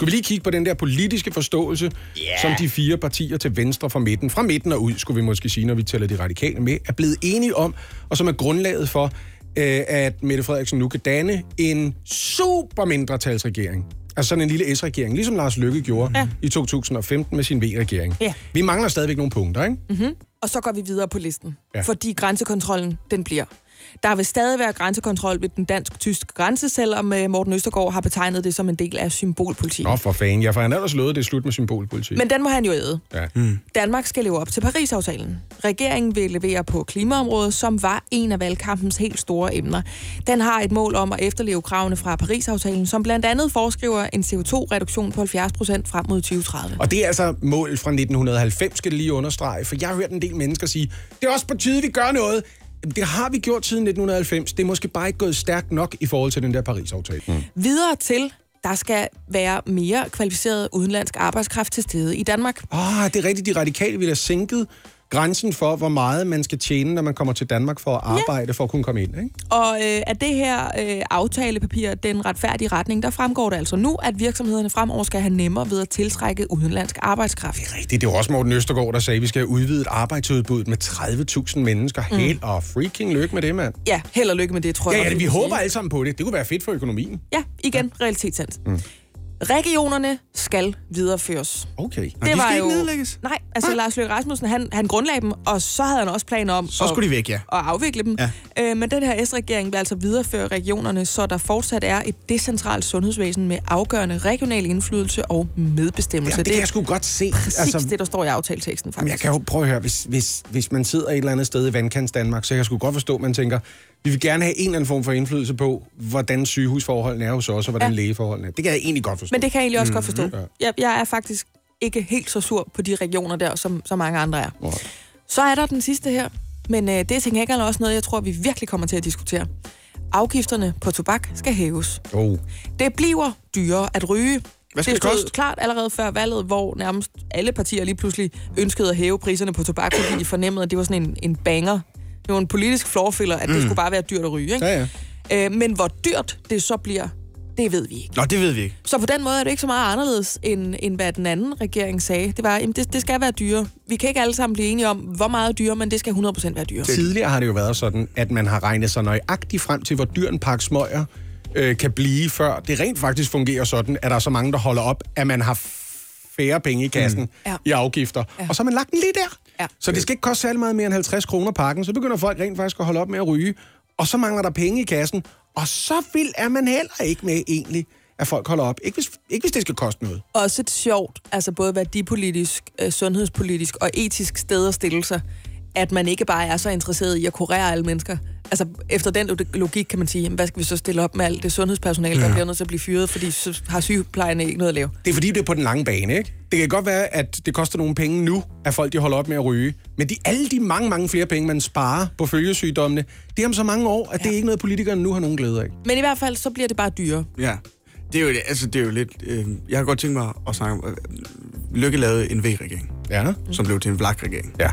Skulle vi lige kigge på den der politiske forståelse, yeah. som de fire partier til venstre fra midten, fra midten og ud, skulle vi måske sige, når vi tæller de radikale med, er blevet enige om, og som er grundlaget for, øh, at Mette Frederiksen nu kan danne en super mindretalsregering. Altså sådan en lille S-regering, ligesom Lars Løkke gjorde ja. i 2015 med sin V-regering. Ja. Vi mangler stadigvæk nogle punkter, ikke? Mm-hmm. Og så går vi videre på listen, ja. fordi grænsekontrollen, den bliver. Der vil stadig være grænsekontrol ved den dansk-tyske grænse, selvom øh, Morten Østergaard har betegnet det som en del af symbolpolitik. Nå, for fanden. Jeg får han ellers lovet, det er slut med symbolpolitik. Men den må han jo æde. Ja. Mm. Danmark skal leve op til Paris-aftalen. Regeringen vil levere på klimaområdet, som var en af valgkampens helt store emner. Den har et mål om at efterleve kravene fra Paris-aftalen, som blandt andet foreskriver en CO2-reduktion på 70 procent frem mod 2030. Og det er altså mål fra 1990, skal det lige understrege. For jeg har hørt en del mennesker sige, det er også på tide, vi gør noget. Det har vi gjort siden 1990. Det er måske bare ikke gået stærkt nok i forhold til den der Paris-aftale. Mm. Videre til, der skal være mere kvalificeret udenlandsk arbejdskraft til stede i Danmark. Ah, det er rigtigt. De radikale ville have sænket grænsen for, hvor meget man skal tjene, når man kommer til Danmark for at arbejde, ja. for at kunne komme ind. Ikke? Og øh, af det her øh, aftalepapir, den retfærdige retning, der fremgår det altså nu, at virksomhederne fremover skal have nemmere ved at tiltrække udenlandsk arbejdskraft. Det er rigtigt. Det er også Morten Østergaard, der sagde, at vi skal have udvidet arbejdsudbuddet med 30.000 mennesker. Mm. Held og freaking lykke med det, mand. Ja, held og lykke med det, tror Ja, jeg. ja, vi håber sige. alle sammen på det. Det kunne være fedt for økonomien. Ja, igen, realitetssans. Mm. Regionerne skal videreføres. Okay. Og de skal ikke nedlægges? Nej, altså Lars Løkke Rasmussen, han, han grundlagde dem, og så havde han også planer om Så at, skulle de væk, ja. at afvikle dem. Ja. Øh, men den her S-regering vil altså videreføre regionerne, så der fortsat er et decentralt sundhedsvæsen med afgørende regional indflydelse og medbestemmelse. Ja, det kan jeg sgu godt se. Præcis Altså- det, der står i aftaleteksten, faktisk. Jamen, jeg kan jo prøve at høre, hvis, hvis, hvis man sidder et eller andet sted i vandkants Danmark, så kan jeg sgu godt forstå, at man tænker, vi vil gerne have en eller anden form for indflydelse på, hvordan sygehusforholdene er hos os, og hvordan ja. Lægeforholdene er. Det kan jeg egentlig godt forstå. Men det kan jeg egentlig også mm-hmm. godt forstå. Ja. Jeg, jeg er faktisk ikke helt så sur på de regioner der, som, som mange andre er. Så er der den sidste her, men øh, det er til gengæld også noget, jeg tror, vi virkelig kommer til at diskutere. Afgifterne på tobak skal hæves. Oh. Det bliver dyrere at ryge. Hvad skal det det koste? klart allerede før valget, hvor nærmest alle partier lige pludselig ønskede at hæve priserne på tobak, fordi de fornemmede, at det var sådan en, en banger. Det var en politisk floorfiller, at det Mm. skulle bare være dyrt at ryge. Ikke? Ja, ja. Øh, men hvor dyrt det så bliver, det ved vi ikke. Nå, det ved vi ikke. Så på den måde er det ikke så meget anderledes, end, end hvad den anden regering sagde. Det var, jamen det, det skal være dyre. Vi kan ikke alle sammen blive enige om, hvor meget dyre, men det skal 100% være dyre. Tidligere har det jo været sådan, at man har regnet sig nøjagtigt frem til, hvor dyr en pakke smøger øh, kan blive, før det rent faktisk fungerer sådan, at der er så mange, der holder op, at man har færre penge i kassen mm. I afgifter. Ja. Og så har man lagt den lige der. Ja. Så det skal ikke koste særlig meget mere end 50 kroner pakken. Så begynder folk rent faktisk at holde op med at ryge. Og så mangler der penge i kassen. Og så vil er man heller ikke med egentlig, at folk holder op. Ikke hvis, ikke hvis det skal koste noget. Også et sjovt, altså både værdipolitisk, øh, sundhedspolitisk og etisk sted at stille sig, at man ikke bare er så interesseret i at kurere alle mennesker. Altså, efter den logik kan man sige, jamen, hvad skal vi så stille op med alt det sundhedspersonale, ja. der Ja. bliver nødt til at blive fyret, fordi så har sygeplejerne ikke noget at lave. Det er fordi, det er på den lange bane, ikke? Det kan godt være, at det koster nogle penge nu, at folk de holder op med at ryge. Men de, alle de mange, mange flere penge, man sparer på følgesygdommene, det er om så mange år, at ja. det er ikke noget, politikerne nu har nogen glæde af. Men i hvert fald, så bliver det bare dyrere. Ja. Det er jo, altså, det er jo lidt... Øh, jeg har godt tænkt mig at snakke om... Øh, Lykke lavede en V-regering, Ja. som blev til en VLAK-regering. Ja.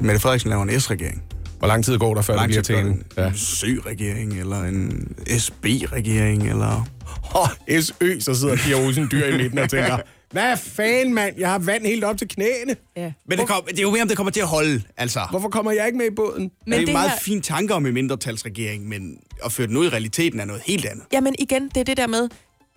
Mette Frederiksen laver en S-regering. Hvor lang tid går der, før det bliver til en... En Sø-regering, eller en SB-regering, eller... Oh, SØ, så sidder Pia Olsen Dyr i midten og tænker, hvad fanden, mand? Jeg har vand helt op til knæene. Ja. Men det, kom, det er jo mere, om det kommer til at holde, altså. Hvorfor kommer jeg ikke med i båden? Men det er jo det meget her- fine tanker om en mindretalsregering, men at føre den ud i realiteten er noget helt andet. Jamen igen, det er det der med,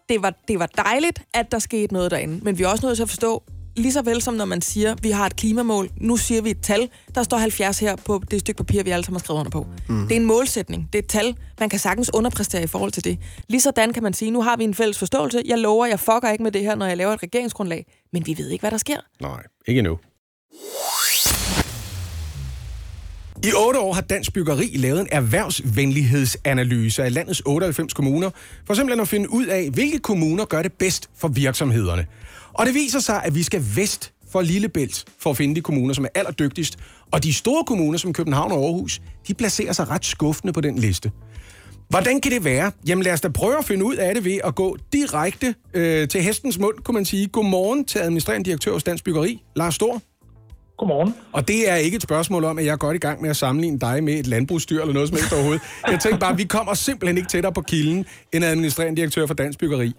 det var, det var dejligt, at der skete noget derinde, men vi er også nødt til at forstå, lige så vel som når man siger, vi har et klimamål, nu siger vi et tal, der står 70 her på det stykke papir, vi alle sammen har skrevet under på. Mm. Det er en målsætning, det er et tal, man kan sagtens underpræstere i forhold til det. Ligesådan kan man sige, nu har vi en fælles forståelse, jeg lover, jeg fucker ikke med det her, når jeg laver et regeringsgrundlag, men vi ved ikke, hvad der sker. Nej, ikke endnu. I otte år har Dansk Byggeri lavet en erhvervsvenlighedsanalyse af landets 98 kommuner, for simpelthen at finde ud af, hvilke kommuner gør det bedst for virksomhederne. Og det viser sig, at vi skal vest for Lillebælt for at finde de kommuner, som er allerdygtigst. Og de store kommuner, som København og Aarhus, de placerer sig ret skuffende på den liste. Hvordan kan det være? Jamen lad os da prøve at finde ud af det ved at gå direkte øh, til hestens mund, kunne man sige. Godmorgen til administrerende direktør hos Dansk Byggeri, Lars Stor. Godmorgen. Og det er ikke et spørgsmål om, at jeg er godt i gang med at sammenligne dig med et landbrugsdyr eller noget som helst overhovedet. Jeg tænker bare, at vi kommer simpelthen ikke tættere på kilden end administrerende direktør for Dansk Byggeri.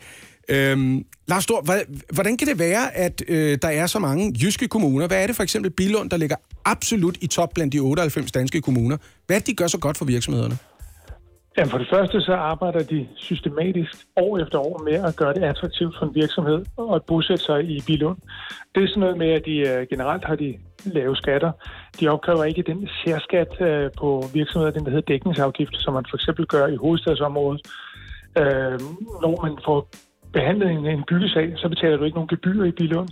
Øhm, Lars Stor, hvordan kan det være, at øh, der er så mange jyske kommuner? Hvad er det for eksempel Bilund, der ligger absolut i top blandt de 98 danske kommuner? Hvad er det, de gør så godt for virksomhederne? Jamen for det første så arbejder de systematisk år efter år med at gøre det attraktivt for en virksomhed at bosætte sig i Bilund. Det er sådan noget med, at de øh, generelt har de lave skatter. De opkræver ikke den særskat øh, på virksomheder, den der hedder dækningsafgift, som man for eksempel gør i hovedstadsområdet. Øh, når man får behandlet en, en byggesag, så betaler du ikke nogen gebyr i Bilund.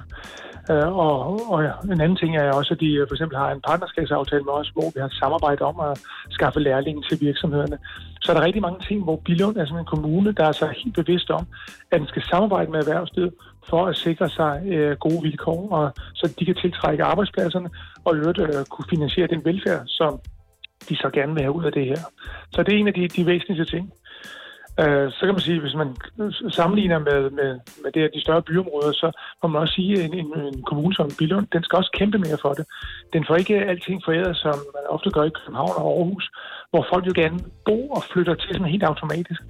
Øh, og, og ja, en anden ting er også, at de øh, for eksempel har en partnerskabsaftale med os, hvor vi har et samarbejde om at skaffe lærlinge til virksomhederne. Så er der rigtig mange ting, hvor Bilund er sådan en kommune, der er så helt bevidst om, at den skal samarbejde med erhvervslivet for at sikre sig øh, gode vilkår, og så de kan tiltrække arbejdspladserne og i øvrigt øh, kunne finansiere den velfærd, som de så gerne vil have ud af det her. Så det er en af de, de væsentligste ting. Øh, så kan man sige, hvis man sammenligner med, med, med det, de større byområder, så må man også sige, at en, en, en kommune som Billund, den skal også kæmpe mere for det. Den får ikke alting foræret, som man ofte gør i København og Aarhus, hvor folk jo gerne bor og flytter til sådan helt automatisk.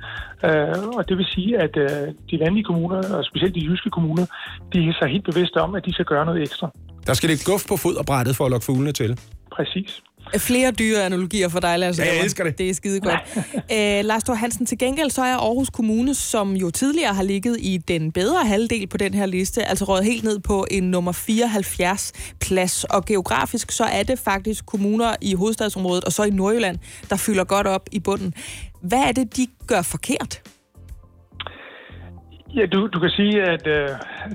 Øh, og det vil sige, at øh, de vanlige kommuner, og specielt de jyske kommuner, de er så helt bevidste om, at de skal gøre noget ekstra. Der skal lidt guf på foderbrættet for at lokke fuglene til. Præcis. Flere dyre analogier for dig, Lars. Ja, jeg elsker det. Det er skide godt. [LAUGHS] Æ, Lars Stor Hansen, til gengæld så er Aarhus Kommune, som jo tidligere har ligget i den bedre halvdel på den her liste, altså røget helt ned på en nummer 74 plads. Og geografisk så er det faktisk kommuner i hovedstadsområdet og så i Nordjylland, der fylder godt op i bunden. Hvad er det, de gør forkert? Ja, du, du kan sige, at øh,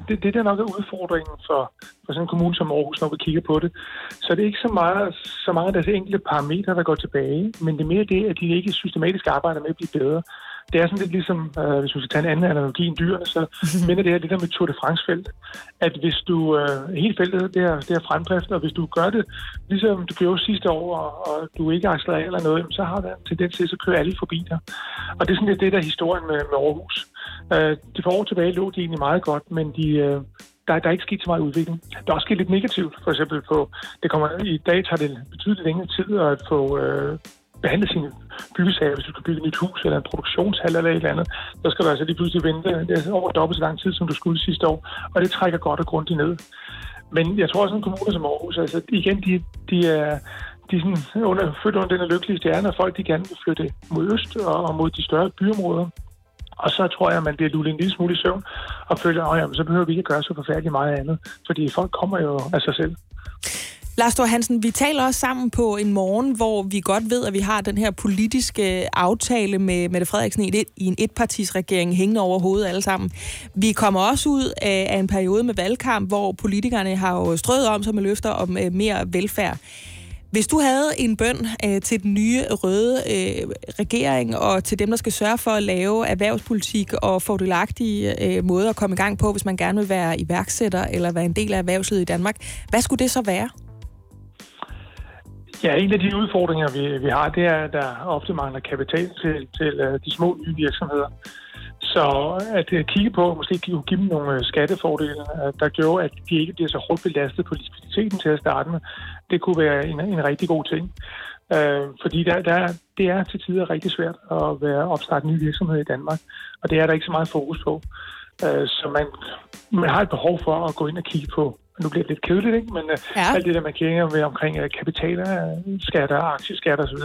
det, det der nok er udfordringen for, for sådan en kommune som Aarhus, når vi kigger på det, så det er ikke så meget så mange af deres enkelte parametre, der går tilbage, men det er mere det, at de ikke systematisk arbejder med at blive bedre. Det er sådan lidt ligesom, øh, hvis vi skal tage en anden analogi end dyrene, så minder det her lidt om et Tour de France-felt. At hvis du, øh, hele feltet, det er, det er fremdrift, og hvis du gør det, ligesom du gjorde sidste år, og, og du ikke accelererer eller noget, så har der en tendens til, at så kører alle forbi dig. Og det er sådan lidt det, der er historien med, med Aarhus. Øh, de for år tilbage lå de egentlig meget godt, men de, øh, der, der er ikke sket så meget udvikling. Der er også sket lidt negativt, for eksempel på, det kommer, i dag tager det betydeligt længere tid at få øh, behandle sine byggesager, hvis du skal bygge et nyt hus eller en produktionshal eller et eller andet, så skal du altså lige pludselig vente over dobbelt så lang tid, som du skulle sidste år, og det trækker godt og grundigt ned. Men jeg tror også, en kommune som Aarhus, altså igen, de, de er, de er sådan under, født under den her lykkelige stjerne, og folk de gerne vil flytte mod øst og, og mod de større byområder. Og så tror jeg, at man bliver lullet en lille smule i søvn og føler, at så behøver vi ikke at gøre så forfærdeligt meget andet. Fordi folk kommer jo af sig selv. Lars Thor Hansen, vi taler også sammen på en morgen, hvor vi godt ved, at vi har den her politiske aftale med Mette Frederiksen i, i en etpartisregering hængende over hovedet alle sammen. Vi kommer også ud af, en periode med valgkamp, hvor politikerne har jo strøget om sig med løfter om øh, mere velfærd. Hvis du havde en bøn øh, til den nye røde øh, regering og til dem, der skal sørge for at lave erhvervspolitik og fordelagtige øh, måder at komme i gang på, hvis man gerne vil være iværksætter eller være en del af erhvervslivet i Danmark, hvad skulle det så være? Ja, en af de udfordringer, vi, vi har, det er, at der ofte mangler kapital til, til uh, de små nye virksomheder. Så at øh, kigge på, måske give give dem nogle øh, skattefordele, der gjorde, at de ikke bliver så hårdt belastet på likviditeten til at starte med, det kunne være en, en rigtig god ting. Øh, fordi der, der, det er til tider rigtig svært at være opstarte nye virksomheder i Danmark, og det er der ikke så meget fokus på. Øh, så man, man har et behov for at gå ind og kigge på nu bliver det lidt kedeligt, ikke? men ja. alt det der, man kigger med omkring uh, kapitalskatter, aktieskatter osv.,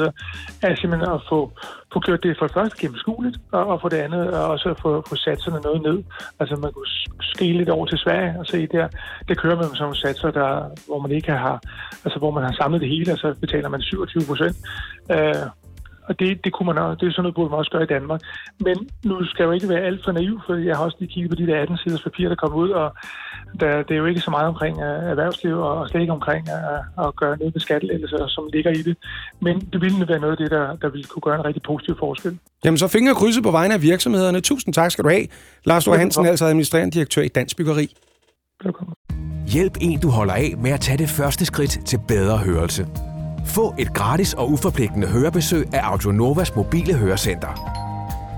er simpelthen at få, få gjort det for det første gennemskueligt, og, og for det andet også at få, få satserne noget ned. Altså man kunne skille lidt over til Sverige og se der, det kører man med sådan nogle satser, der, hvor man ikke har, altså hvor man har samlet det hele, og så betaler man 27 procent. Uh, og det, det, kunne man, også- det er sådan noget, burde man også gøre i Danmark. Men nu skal jeg jo ikke være alt for naiv, for jeg har også lige kigget på de der 18 siders papir, der kom ud, og der, det er jo ikke så meget omkring uh, erhvervsliv, og slet ikke omkring uh, at gøre noget med skattelettelser, som ligger i det. Men det ville være noget af det, der, der ville kunne gøre en rigtig positiv forskel. Jamen, så fingre krydset på vegne af virksomhederne. Tusind tak skal du have. Lars Stor Hansen, altså administrerende direktør i Dansk Byggeri. Hjælp en, du holder af med at tage det første skridt til bedre hørelse. Få et gratis og uforpligtende hørebesøg af Audionovas mobile hørecenter.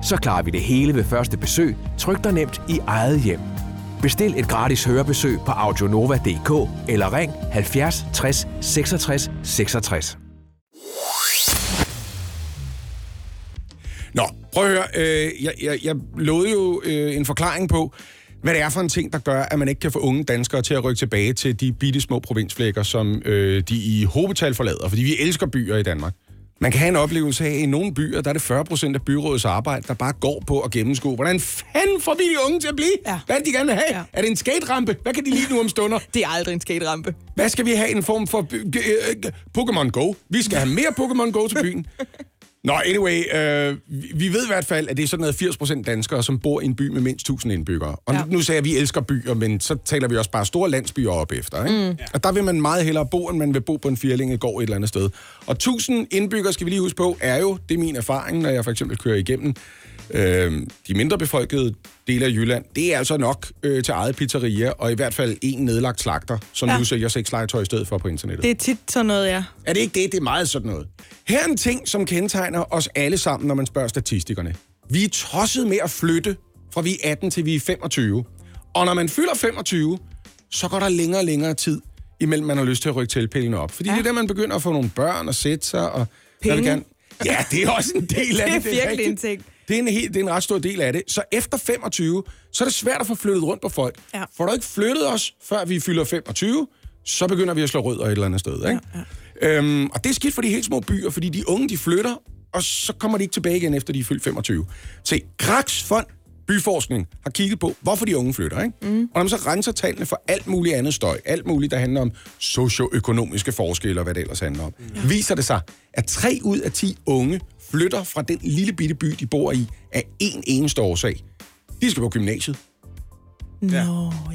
Så klarer vi det hele ved første besøg, tryk dig nemt i eget hjem. Bestil et gratis hørebesøg på audionova.dk eller ring 70 60 66 66. Nå, prøv at høre. Øh, jeg, jeg, jeg lovede jo øh, en forklaring på, hvad det er for en ting, der gør, at man ikke kan få unge danskere til at rykke tilbage til de bitte små provinsflækker, som øh, de i hovedtal forlader. Fordi vi elsker byer i Danmark. Man kan have en oplevelse af, at i nogle byer, der er det 40 procent af byrådets arbejde, der bare går på at gennemskue. Hvordan fanden får vi de unge til at blive? Ja. Hvad de gerne vil have? Ja. Er det en skaterampe? Hvad kan de lide nu om stunder? [LAUGHS] Det er aldrig en skaterampe. Hvad skal vi have? En form for øh, øh, Pokémon Go. Vi skal have mere Pokémon Go til byen. [LAUGHS] Nå, anyway, øh, vi- ved i hvert fald, at det er sådan noget 80% danskere, som bor i en by med mindst 1000 indbyggere. Og ja. nu sagde jeg, at vi elsker byer, men så taler vi også bare store landsbyer op efter. Ikke? Mm. Og der vil man meget hellere bo, end man vil bo på en firlingegård et eller andet sted. Og 1000 indbyggere, skal vi lige huske på, er jo, det er min erfaring, når jeg for eksempel kører igennem øh, de mindre befolkede dele af Jylland, det er altså nok øh, til eget pizzeria, og i hvert fald en nedlagt slagter, som ja. Nu sælger sexlegetøj i stedet for på internettet. Det er tit sådan noget, ja. Er det ikke det? Det er meget sådan noget. Her er en ting, som kendetegner os alle sammen, når man spørger statistikerne. Vi er tosset med at flytte, fra vi er 18 til vi er 25. Og når man fylder 25, så går der længere og længere tid, imellem man har lyst til at rykke tilpælene op. Fordi ja. det er der, man begynder at få nogle børn og sætte sig. Og Penge. gerne... Ja, det er også en del af [LAUGHS] Det er det. virkelig rigtigt. en ting. Det er en, helt, det er en ret stor del af det. Så efter 25, så er det svært at få flyttet rundt på folk. Ja. Får du ikke flyttet os, før vi fylder 25, så begynder vi at slå rødder et eller andet sted. Ikke? Ja, ja. Øhm, og det er skidt for de helt små byer, fordi de unge, de flytter, og så kommer de ikke tilbage igen, efter de er fyldt 25. Se, Kraks Fond Byforskning har kigget på, hvorfor de unge flytter. Ikke? Mm. Og når man så renser tallene for alt muligt andet støj, alt muligt, der handler om socioøkonomiske forskelle og hvad det ellers handler om, ja. viser det sig, at 3 ud af 10 unge flytter fra den lille bitte by, de bor i, af en eneste årsag. De skal på gymnasiet. Nå, ja.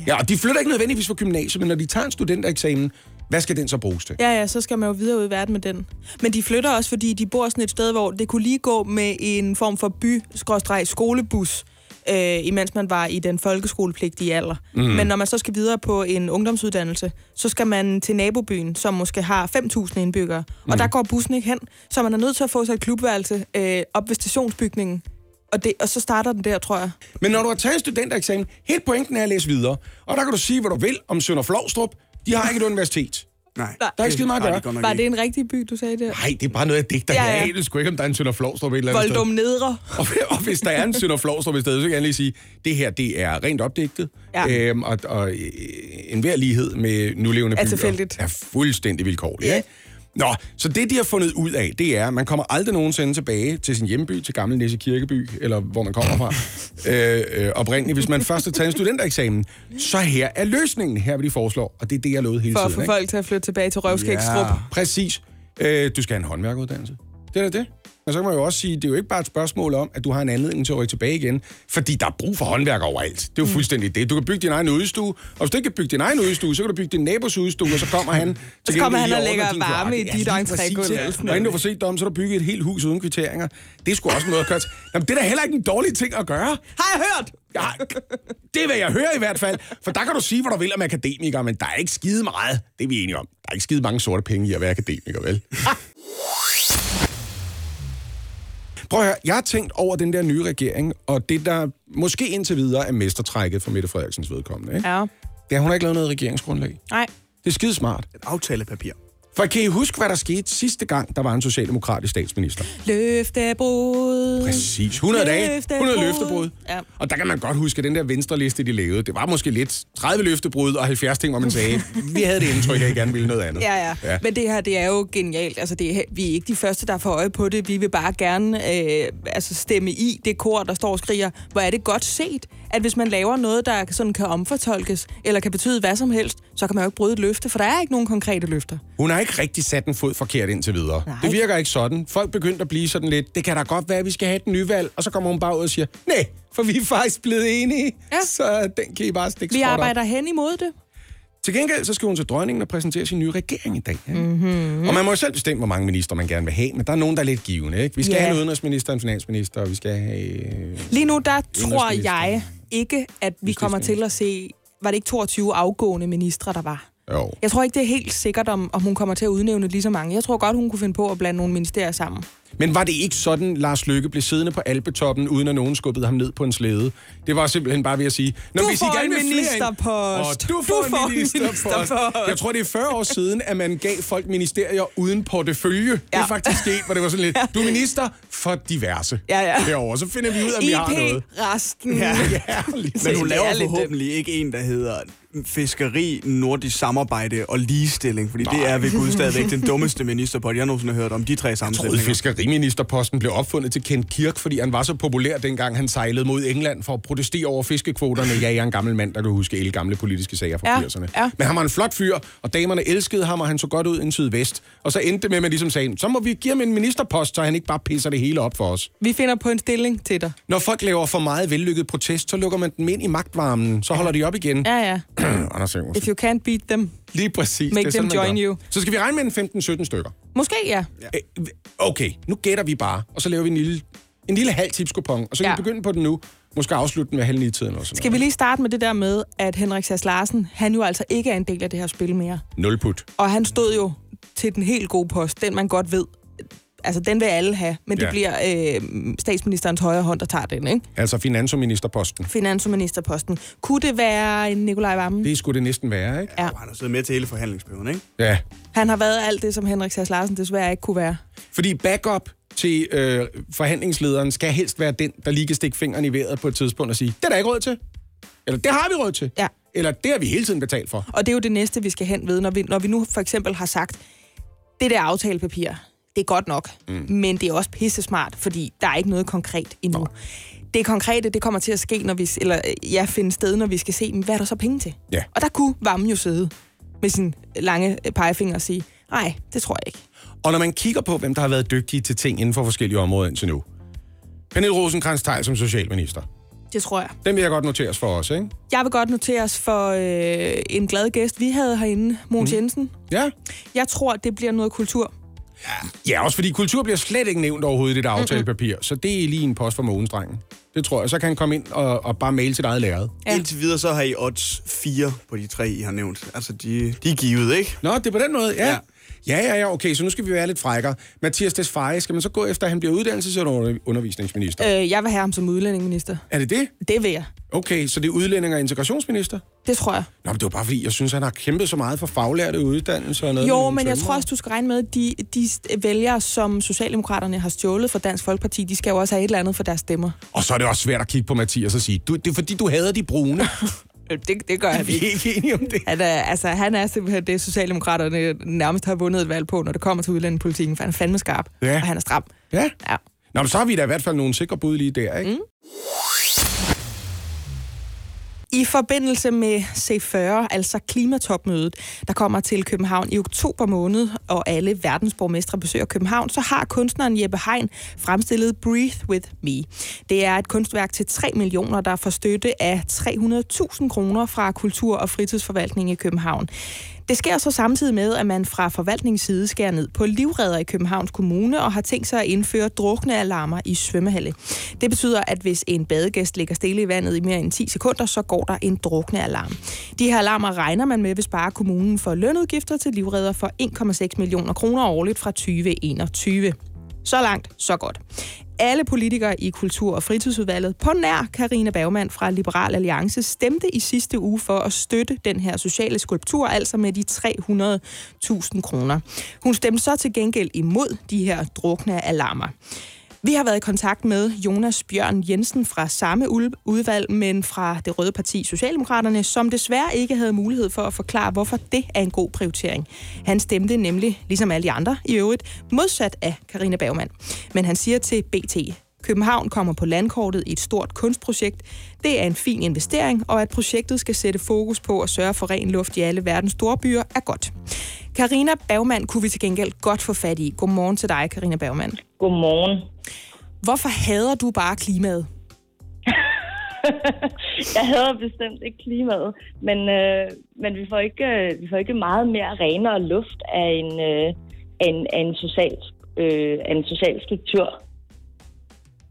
Ja, og de flytter ikke nødvendigvis fra gymnasiet, men når de tager en studentereksamen, hvad skal den så bruges til? Ja, ja, så skal man jo videre ud i verden med den. Men de flytter også, fordi de bor sådan et sted, hvor det kunne lige gå med en form for by-skolebus, øh, imens man var i den folkeskolepligtige alder. Mm. Mm. Men når man så skal videre på en ungdomsuddannelse, så skal man til nabobyen, som måske har 5.000 indbyggere. Og Mm. der går bussen ikke hen, så man er nødt til at få sig et klubværelse øh, op ved stationsbygningen. Og, det, og så starter den der, tror jeg. Men når du har taget en studentereksamen, helt pointen er at læse videre. Og der kan du sige, hvad du vil om Sønder Flovstrup. De har ikke et universitet. Nej. Der er ikke skide meget at gøre. Var det en rigtig by, du sagde det? Nej, det er bare noget, jeg digter. Ja, Ja. Jeg aner sgu ikke, om der er en Sønder Flovstrup et eller andet Voldum sted. nedre. Og, og hvis der er en Sønder Flovstrup i stedet, så kan jeg lige sige, det her, det er rent opdigtet. Ja. Øhm, og, og øh, enhver lighed med nulevende Er byer tilfældigt. er fuldstændig vilkårlig. Ja. Ja. Nå, så det, de har fundet ud af, det er, at man kommer aldrig nogensinde tilbage til sin hjemby, til Gammel Næse Kirkeby, eller hvor man kommer fra, [LAUGHS] øh, øh, oprindeligt. Hvis man først har taget en studentereksamen, så her er løsningen, her vil de foreslår, og det er det, jeg lovede hele For at tiden. få ikke? folk til at flytte tilbage til Røvskægstrup. Præcis. Øh, du skal have en håndværkeruddannelse. Det er det. Og så kan man jo også sige, det er jo ikke bare et spørgsmål om, at du har en anledning til at rykke tilbage igen, fordi der er brug for håndværk overalt. Det er jo fuldstændig det. Du kan bygge din egen udstue, og hvis du ikke kan bygge din egen udstue, så kan du bygge din nabos udstue, og så kommer han [LAUGHS] til Så kommer han og lægger varme i dit entrégulv Og inden du får set om, så har du bygget et helt hus uden kvitteringer. Det er sgu også noget at gøre. Jamen, det er da heller ikke en dårlig ting at gøre. Har jeg hørt? Ja, det vil jeg høre i hvert fald. For der kan du sige, hvad du vil om akademikere, men der er ikke skide meget. Det er vi enige om. Der er ikke skide mange sorte penge i at være akademiker, vel? Prøv at høre, jeg har tænkt over den der nye regering, og det der måske indtil videre er mestertrækket for Mette Frederiksens vedkommende. Ikke? Ja. Det er, hun har ikke lavet noget regeringsgrundlag. Nej. Det er skide smart. Et aftalepapir. For kan I huske, hvad der skete sidste gang, der var en socialdemokratisk statsminister? Løftebrud. Præcis. 100 dage, 100 løftebrud. Ja. Og der kan man godt huske, at den der venstre liste, de lavede, det var måske lidt 30 løftebrud og 70 ting, hvor man sagde, [LAUGHS] vi havde det indtryk, at I gerne ville noget andet. Ja, ja, Ja. ja. Men det her, det er jo genialt. Altså, det er, vi er ikke de første, der får øje på det. Vi vil bare gerne øh, altså stemme i det kor, der står og skriger. Hvor er det godt set, at hvis man laver noget, der sådan kan omfortolkes, eller kan betyde hvad som helst, så kan man jo ikke bryde et løfte, for der er ikke nogen konkrete løfter. Hun har ikke rigtig sat en fod forkert indtil videre. Nej. Det virker ikke sådan. Folk begyndte at blive sådan lidt, det kan da godt være, at vi skal have et nyvalg. Og så kommer hun bare ud og siger, nej, for vi er faktisk blevet enige. Ja. Så den kan I bare stikke Vi skråt op. arbejder hen imod det. Til gengæld så skal hun til dronningen og præsentere sin nye regering i dag. Ikke? Mhm. Mm-hmm. Og man må jo selv bestemme, hvor mange minister man gerne vil have, men der er nogen, der er lidt givende. Ikke? Vi skal Ja. have en udenrigsminister, en finansminister, og vi skal have... øh, Lige nu, der tror jeg ikke, at vi kommer til at se... Var det ikke 22 afgående ministre, der var? Jo. Jeg tror ikke, det er helt sikkert, om, om hun kommer til at udnævne lige så mange. Jeg tror godt, hun kunne finde på at blande nogle ministerier sammen. Men var det ikke sådan, Lars Løkke blev siddende på Alpetoppen, uden at nogen skubbede ham ned på en slæde? Det var simpelthen bare ved at sige... "Nå, Du hvis I får gerne en ind- ministerpost. Og du får, Du får en ministerpost. ministerpost. Jeg tror, det er 40 år siden, at man gav folk ministerier uden portefølje. Ja. Det er faktisk sket, hvor det var sådan lidt... Du er minister for diverse. Ja, ja. Herovre, så finder vi ud af, om vi har noget. IP resten. Ja. [LAUGHS] Men hun Det laver er lidt forhåbentlig ikke en, der hedder fiskeri, nordisk samarbejde og ligestilling, fordi det er ved Gud stadigvæk den dummeste minister på, jeg nogensinde har hørt om de tre Jeg troede, sammensætninger. Fiskeriministerposten blev opfundet til Kent Kirk, fordi han var så populær, dengang han sejlede mod England for at protestere over fiskekvoterne. [LAUGHS] Ja, jeg er en gammel mand, der kan huske alle gamle politiske sager fra Ja, 80'erne. ja. Men han var en flot fyr, og damerne elskede ham, og han så godt ud i en sydvest. Og så endte det med, at man ligesom sagde, så må vi give ham en ministerpost, så han ikke bare pisser det hele op for os. Vi finder på en stilling til dig. Når folk laver for meget vellykket protest, så lukker man dem ind i magtvarmen. Så holder de op igen. Ja, ja. [CLEARS THROAT] Anders. If you can't beat them. Lige præcis. Make det er sådan, them man join you. Så skal vi regne med en 15-17 stykker. Måske ja. Øh, Okay, nu gætter vi bare, og så laver vi en lille, en lille halv tipskupon, og så kan Ja. vi begynde på den nu. Måske afslutte den ved halv ni tiden eller sådan Skal vi lige starte med det der med, at Henrik Sass Larsen, han jo altså ikke er en del af det her spil mere. Nul put. Og han stod jo til den helt gode post, den man godt ved. Altså, den vil alle have, men det Ja. bliver øh, statsministerens højre hånd, der tager den, ikke? Altså finansministerposten. Finansministerposten. Kunne det være en Nikolaj Vammen? Det skulle det næsten være, ikke? Ja. Han har siddet med til hele forhandlingsperioden, ikke? Ja. Han har været alt det, som Henrik Sass Larsen desværre ikke kunne være. Fordi backup til øh, forhandlingslederen skal helst være den, der lige kan stikke fingeren i vejret på et tidspunkt og sige, det er der ikke råd til. Eller det har vi råd til. Ja. Eller det har vi hele tiden betalt for. Og det er jo det næste, vi skal hen ved, når vi, når vi nu for eksempel har sagt, det der aftalepapir, det er godt nok, mm. men det er også pisse smart, fordi der er ikke noget konkret endnu. Nå. Det konkrete, det kommer til at ske, når vi, eller ja, finde sted, når vi skal se, men hvad er der så penge til? Ja. Og der kunne Vammen jo sidde med sin lange pegefinger og sige, nej, det tror jeg ikke. Og når man kigger på, hvem der har været dygtige til ting inden for forskellige områder indtil nu. Pernille rosenkrantz teil som socialminister. Det tror jeg. Den vil jeg godt noteres for os, ikke? Jeg vil godt notere os for øh, en glad gæst, vi havde herinde, Mogens mm. Jensen. Ja. Jeg tror, det bliver noget kultur. Ja, også fordi kultur bliver slet ikke nævnt overhovedet i det der aftalepapir. Mm-hmm. Så det er lige en post for Mogens-drengen. Det tror jeg. Så kan han komme ind og, og bare male sit eget lærred. Ja. Indtil videre så har I odds 4 på de tre, I har nævnt. Altså, de, de er givet, ikke? Nå, det er på den måde, ja. Ja. Ja. Ja, ja, okay, så nu skal vi være lidt frækkere. Mathias Tesfaye, skal man så gå efter, at han bliver uddannelses- og undervisningsminister? Øh, jeg vil have ham som udlændingeminister. Er det det? Det vil jeg. Okay, så det er udlænding- og integrationsminister? Det tror jeg. Nå, men det var bare fordi, jeg synes, han har kæmpet så meget for faglærte uddannelser og noget. Jo, men jeg tror også, du skal regne med, at de, de vælgere, som Socialdemokraterne har stjålet fra Dansk Folkeparti, de skal jo også have et eller andet for deres stemmer. Og så er det også svært at kigge på Mathias og sige, du, det er fordi, du hader de brune. [LAUGHS] Øh, Det, det gør han Vi er ikke enige om det. Han er, altså, han er simpelthen det, Socialdemokraterne nærmest har vundet et valg på, når det kommer til udlændingepolitikken, for han er fandme skarp, Ja. og han er stram. Ja. Ja. Nå, men så har vi da i hvert fald nogle sikre bud lige der, ikke? Mm. I forbindelse med C40, altså klimatopmødet, der kommer til København i oktober måned, og alle verdensborgmestre besøger København, så har kunstneren Jeppe Hein fremstillet Breathe With Me. Det er et kunstværk til 3 millioner, der får støtte af 300.000 kroner fra Kultur- og Fritidsforvaltningen i København. Det sker så samtidig med, at man fra forvaltningsside skærer ned på livredder i Københavns Kommune og har tænkt sig at indføre druknealarmer i svømmehalle. Det betyder, at hvis en badegæst ligger stille i vandet i mere end 10 sekunder, så går der en druknealarm. De her alarmer regner man med, hvis bare kommunen får lønudgifter til livredder for 1,6 millioner kroner årligt fra 2021. Så langt, så godt. Alle politikere i Kultur- og Fritidsudvalget på nær Karina Bergmann fra Liberal Alliance stemte i sidste uge for at støtte den her sociale skulptur, altså med de 300.000 kroner. Hun stemte så til gengæld imod de her drukne alarmer. Vi har været i kontakt med Jonas Bjørn Jensen fra samme udvalg, men fra det røde parti Socialdemokraterne, som desværre ikke havde mulighed for at forklare, hvorfor det er en god prioritering. Han stemte nemlig, ligesom alle de andre i øvrigt, modsat af Karina Bergmann. Men han siger til BT, København kommer på landkortet i et stort kunstprojekt. Det er en fin investering, og at projektet skal sætte fokus på at sørge for ren luft i alle verdens store byer er godt. Karina Bagman kunne vi til gengæld godt få fat i. Godmorgen til dig, Karina Bagman. Godmorgen. Hvorfor hader du bare klimaet? [LAUGHS] jeg hader bestemt ikke klimaet, men, øh, men vi, får ikke, øh, vi får ikke meget mere renere luft af en, øh, af en, af en, social, øh, af en social struktur.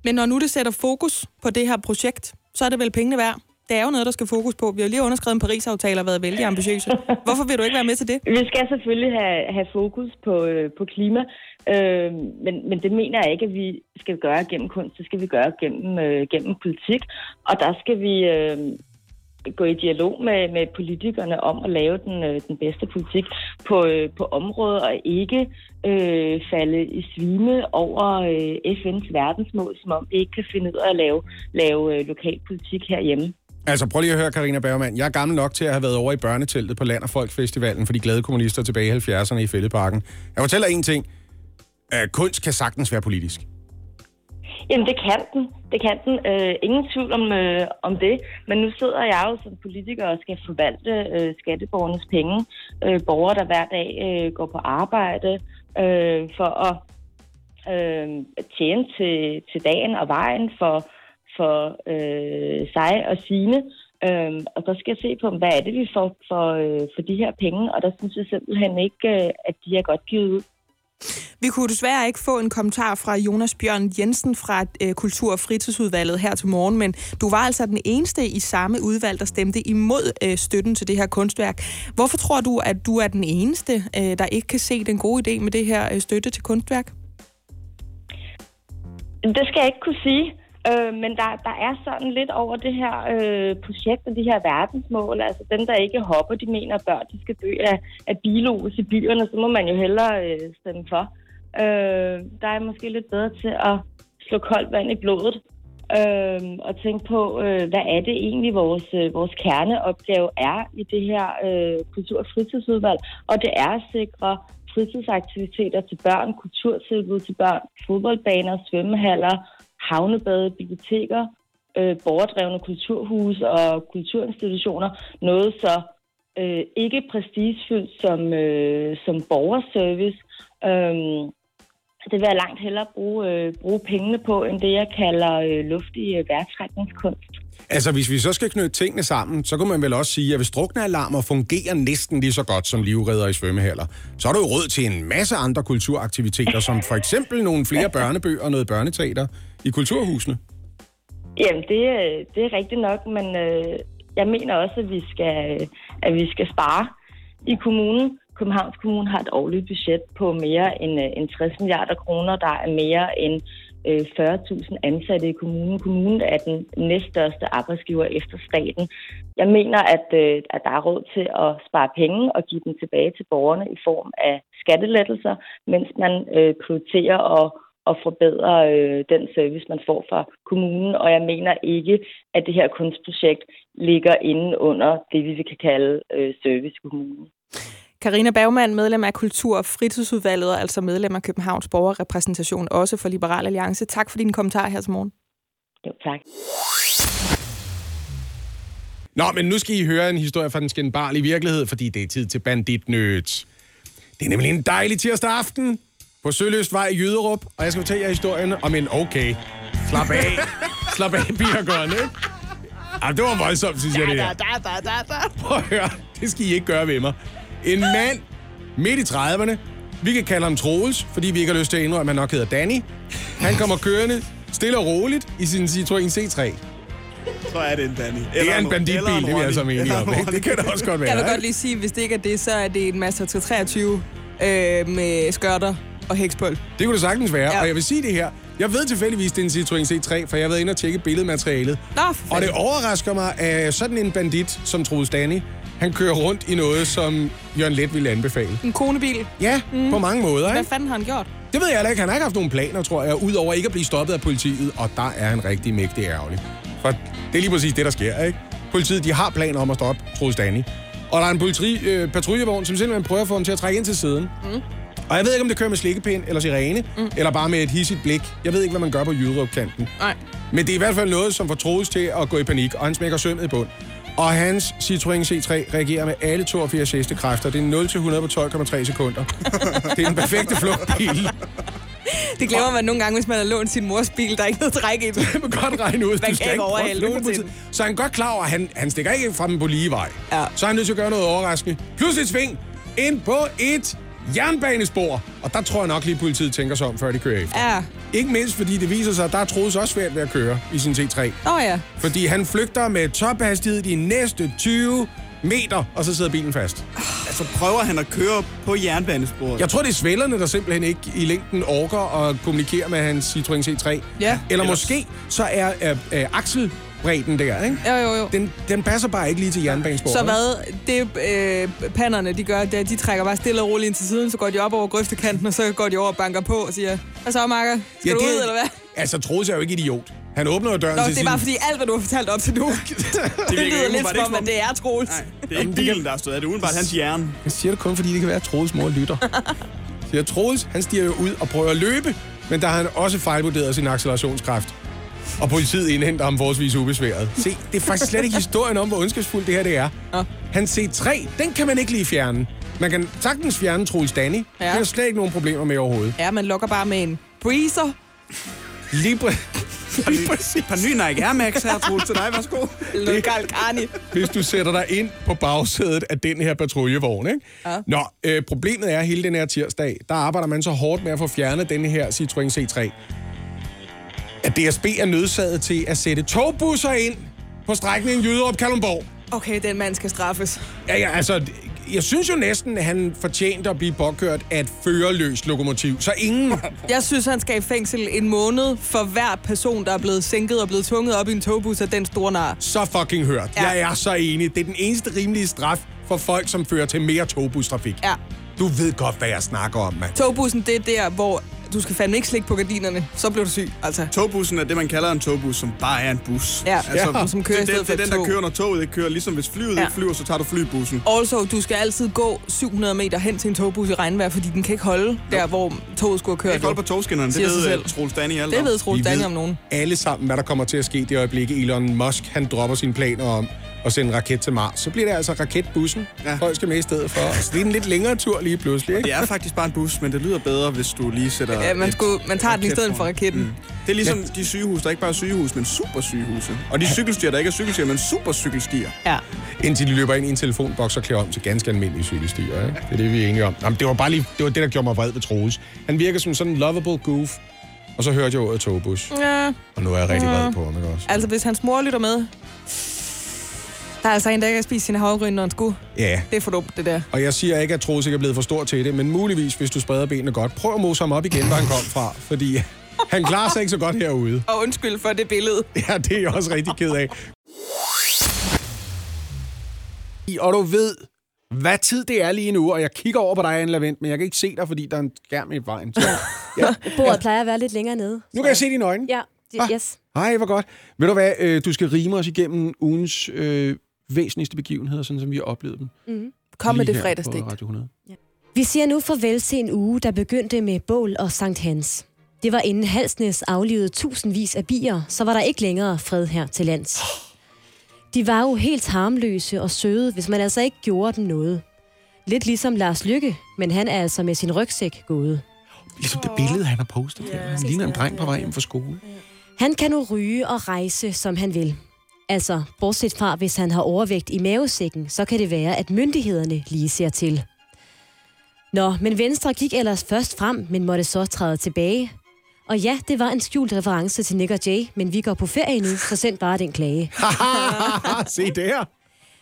Men når nu det sætter fokus på det her projekt, så er det vel pengene værd? Det er jo noget, der skal fokus på. Vi har lige underskrevet en Paris-aftale og været vældig ambitiøse. [LAUGHS] Hvorfor vil du ikke være med til det? Vi skal selvfølgelig have, have fokus på, øh, på klima, øh, men, men det mener jeg ikke, at vi skal gøre gennem kunst. Det skal vi gøre gennem, øh, gennem politik, og der skal vi øh, gå i dialog med, med politikerne om at lave den, øh, den bedste politik på, øh, på området, og ikke øh, falde i svime over øh, FN's verdensmål, som om vi ikke kan finde ud af at lave, lave øh, lokal politik herhjemme. Altså, prøv lige at høre, Karina Bergmann. Jeg er gammel nok til at have været over i børneteltet på Land og Folk Festivalen for de glade kommunister tilbage i 70'erne i Fældeparken. Jeg fortæller en ting. Øh, kunst kan sagtens være politisk. Jamen, det kan den. Det kan den. Øh, ingen tvivl om, øh, om det. Men nu sidder jeg jo som politiker og skal forvalte øh, skatteborgernes penge. Øh, borgere, der hver dag øh, går på arbejde øh, for at øh, tjene til, til dagen og vejen for, for øh, sig og sine. Øh, og så skal jeg se på, hvad er det, vi får for, øh, for de her penge. Og der synes jeg simpelthen ikke, øh, at de er godt givet ud. Vi kunne desværre ikke få en kommentar fra Jonas Bjørn Jensen fra øh, Kultur- og Fritidsudvalget her til morgen, men du var altså den eneste i samme udvalg, der stemte imod øh, støtten til det her kunstværk. Hvorfor tror du, at du er den eneste, øh, der ikke kan se den gode idé med det her øh, støtte til kunstværk? Det skal jeg ikke kunne sige. Øh, men der, der er sådan lidt over det her øh, projekt og de her verdensmål. Altså dem, der ikke hopper, de mener, at børn de skal dø af, af bilos i byerne, så må man jo hellere øh, stemme for. Øh, der er måske lidt bedre til at slå koldt vand i blodet øh, og tænke på, øh, hvad er det egentlig, vores, øh, vores kerneopgave er i det her øh, kultur- og fritidsudvalg. Og det er at sikre fritidsaktiviteter til børn, kulturtilbud til børn, fodboldbaner, svømmehaller, havnebade, biblioteker, øh, borgerdrevne kulturhus og kulturinstitutioner. Noget så øh, ikke prestigefyldt som, øh, som borgerservice. Øh, det vil jeg langt hellere bruge, øh, bruge pengene på, end det, jeg kalder øh, luftig øh. Altså, hvis vi så skal knytte tingene sammen, så kan man vel også sige, at hvis druknealarmer fungerer næsten lige så godt som livredder i svømmehaller, så er der jo råd til en masse andre kulturaktiviteter, som for eksempel nogle flere børnebøger og noget børneteater i kulturhusene. Jamen, det, øh, det er rigtigt nok, men øh, jeg mener også, at vi skal, at vi skal spare i kommunen. Københavns Kommune har et årligt budget på mere end, øh, end 60 milliarder kroner. Der er mere end øh, 40.000 ansatte i kommunen. Kommunen er den næststørste arbejdsgiver efter staten. Jeg mener, at, øh, at der er råd til at spare penge og give dem tilbage til borgerne i form af skattelettelser, mens man øh, prioriterer at at forbedre øh, den service, man får fra kommunen. Og jeg mener ikke, at det her kunstprojekt ligger inde under det, vi kan kalde øh, service kommunen. Karina Bergmann, medlem af Kultur- og Fritidsudvalget, og altså medlem af Københavns Borgerrepræsentation, også for Liberal Alliance. Tak for din kommentar her til morgen. Jo, tak. Nå, men nu skal I høre en historie fra den skændbarlige virkelighed, fordi det er tid til banditnødt. Det er nemlig en dejlig tirsdag aften på Søløstvej i Jyderup, og jeg skal fortælle jer historien om en okay. Slap af. Slap af, Birgerne, ikke? Ah, det var voldsomt, synes jeg, det her. da, da, da, da. Prøv at høre, det skal I ikke gøre ved mig. En mand midt i 30'erne, vi kan kalde ham Troels, fordi vi ikke har lyst til at indrømme, at han nok hedder Danny. Han kommer kørende stille og roligt i sin Citroën C3. Så er det en Danny. Det er en banditbil, det er vi altså enige om. ikke? Det kan det også godt være. Jeg vil godt lige sige, hvis det ikke er det, så er det en Mazda 323 øh, med skørter og hækspøl. Det kunne det sagtens være, Ja. og jeg vil sige det her. Jeg ved tilfældigvis, det er en Citroën C3, for jeg har været inde og tjekke billedmaterialet. Nå, Og det overrasker mig, at sådan en bandit som Troels Danny, han kører rundt i noget, som Jørgen Let ville anbefale. En konebil. Ja, mm. på mange måder. Hvad Ikke? fanden har han gjort? Det ved jeg heller ikke. Han har ikke haft nogen planer, tror jeg, udover ikke at blive stoppet af politiet, og der er han rigtig mægtig ærgerlig. For det er lige præcis det, der sker, ikke? Politiet, de har planer om at stoppe Troels Danny. Og der er en politi, øh, patruljevogn, som simpelthen prøver at få ham til at trække ind til siden. Mm. Og jeg ved ikke, om det kører med slikkepind eller sirene, mm. eller bare med et hissigt blik. Jeg ved ikke, hvad man gør på Jyderup-kanten. Nej. Men det er i hvert fald noget, som får Troels til at gå i panik, og han smækker sømmet i bund. Og hans Citroën C3 reagerer med alle 82 hestekræfter. Det er 0-100 på 12,3 sekunder. det er en perfekte flugtbil. Det glemmer man nogle gange, hvis man har lånt sin mors bil, der er ikke noget træk i den. Det kan godt regne ud. Man kan ikke politiet. Så er han godt klar over, at han, han stikker ikke fra dem på lige vej. Ja. Så er han nødt til at gøre noget overraskende. Plus et sving ind på et jernbanespor. Og der tror jeg nok lige, politiet tænker sig om, før de kører efter. Ja. Ikke mindst, fordi det viser sig, at der er Troels også svært ved at køre i sin T3. Nå ja. Fordi han flygter med tophastighed de næste 20 meter, og så sidder bilen fast. Altså prøver han at køre på jernbanesporet. Jeg tror, det er svælerne, der simpelthen ikke i længden orker at kommunikere med hans Citroën C3. Ja. Eller Ellers- måske så er øh, øh, akselbredden der, ikke? Jo, jo, jo. Den, den passer bare ikke lige til jernbanesporet. Så hvad det øh, panderne, de gør, det er, at de trækker bare stille og roligt ind til siden, så går de op over grøftekanten, og så går de over og banker på og siger, hvad så, Marker? Skal Ja, du det- ud, eller hvad? Altså, Troels er jo ikke idiot. Han åbner jo døren Nå, til det er sin... bare fordi alt, hvad du har fortalt op til nu, [LAUGHS] det, det virker lyder lidt som om, at det er Troels. Nej, det er ikke bilen, der er stået af. Det er udenbart hans hjerne. Jeg siger det kun, fordi det kan være, at Troels mor lytter. [LAUGHS] Så jeg, Troels, han stiger jo ud og prøver at løbe, men der har han også fejlvurderet sin accelerationskraft. Og politiet indhenter ham forholdsvis ubesværet. Se, det er faktisk slet ikke historien om, hvor ondskabsfuldt det her det er. Nå. Hans C3, den kan man ikke lige fjerne. Man kan sagtens fjerne Troels Danny. Ja. Ja. Det er slet ikke nogen problemer med overhovedet. Ja, man lukker bare med en breezer. Lige præ- Et [LAUGHS] par nye Nike Air Max her, Troels, til dig. Værsgo. [LAUGHS] Karl Karni. hvis du sætter dig ind på bagsædet af den her patruljevogn. Ikke? Ja. Nå, øh, problemet er, at hele den her tirsdag, der arbejder man så hårdt med at få fjernet den her Citroën C3, at DSB er nødsaget til at sætte togbusser ind på strækningen Jyderup Kalundborg. Okay, den mand skal straffes. Ja, ja, altså, jeg synes jo næsten, at han fortjente at blive påkørt af et førerløst lokomotiv. Så ingen... [LAUGHS] Jeg synes, han skal i fængsel en måned for hver person, der er blevet sænket og blevet tvunget op i en togbus af den store nar. Så fucking hørt. Ja. Ja. Jeg er så enig. Det er den eneste rimelige straf for folk, som fører til mere togbustrafik. Ja. Du ved godt, hvad jeg snakker om, mand. Togbussen, det er der, hvor du skal fandme ikke slikke på gardinerne. Så bliver du syg, altså. Togbussen er det, man kalder en togbus, som bare er en bus. Ja, Ja. som kører det, stedet det, for det er den, der tog. kører, når toget ikke kører. Ligesom hvis flyet Ja. ikke flyver, så tager du flybussen. Also, du skal altid gå 700 meter hen til en togbus i regnvejr, fordi den kan ikke holde der, hvor toget skulle have Jeg kørt. kan holde på togskinnerne. Det ved selv. øh, Troels Danny alt Det ved Troels ved om nogen. alle sammen, hvad der kommer til at ske i det øjeblik, Elon Musk han dropper sine planer om at sende en raket til Mars. Så bliver det altså raketbussen, Ja. ja. folk skal med i stedet for. Så det er en lidt længere tur lige pludselig, ikke? Det er faktisk bare en bus, men det lyder bedre, hvis du lige sætter... Ja, man, skulle, man tager den i stedet for raketten. Mm. Det er ligesom de sygehus, der er ikke bare er sygehus, men super sygehuse. Og de cykelstier, der ikke er cykelstier, men super cykelstier. Ja. Indtil de løber ind i en telefonboks og klæder om til ganske almindelige cykelstier, ikke? Det er det, vi er enige om. Jamen, det var bare lige, det var det, der gjorde mig vred ved Troels. Han virker som sådan en lovable goof. Og så hørte jeg ordet togbus. ja. Og nu er jeg rigtig vred på ham, ikke også? Altså, hvis hans mor lytter med, der er altså en, der ikke har spist sine havregryn, når han skulle. Ja, Det er for dumt, det der. og jeg siger ikke, at Troels ikke er blevet for stor til det, men muligvis, hvis du spreder benene godt, prøv at mose ham op igen, hvor han kom fra, fordi han klarer sig ikke så godt herude. Og undskyld for det billede. Ja, det er jeg også rigtig ked af. Og du ved, hvad tid det er lige nu, og jeg kigger over på dig, Anne Lavendt, men jeg kan ikke se dig, fordi der er en skærm i vejen. Så, [LAUGHS] ja. Bordet plejer at være lidt længere nede. Nu kan jeg se dine øjne. Ja, Ah. yes. Hej, hvor godt. Ved du hvad, øh, du skal rime os igennem ugens øh, væsentligste begivenheder, sådan som vi har oplevet dem. Mm. Kom med det fredagsdigt. Radio 100. Vi siger nu farvel til en uge, der begyndte med bål og Sankt Hans. Det var inden Halsnæs aflevede tusindvis af bier, så var der ikke længere fred her til lands. De var jo helt harmløse og søde, hvis man altså ikke gjorde dem noget. Lidt ligesom Lars Lykke, men han er altså med sin rygsæk gået. Ligesom det billede, han har postet. Yeah. Han ligner en dreng på vej hjem fra skole. Han kan nu ryge og rejse, som han vil. Altså, bortset fra, hvis han har overvægt i mavesækken, så kan det være, at myndighederne lige ser til. Nå, men Venstre gik ellers først frem, men måtte så træde tilbage. Og ja, det var en skjult reference til Nick og Jay, men vi går på ferie nu, så send bare den klage. [LAUGHS] Se der.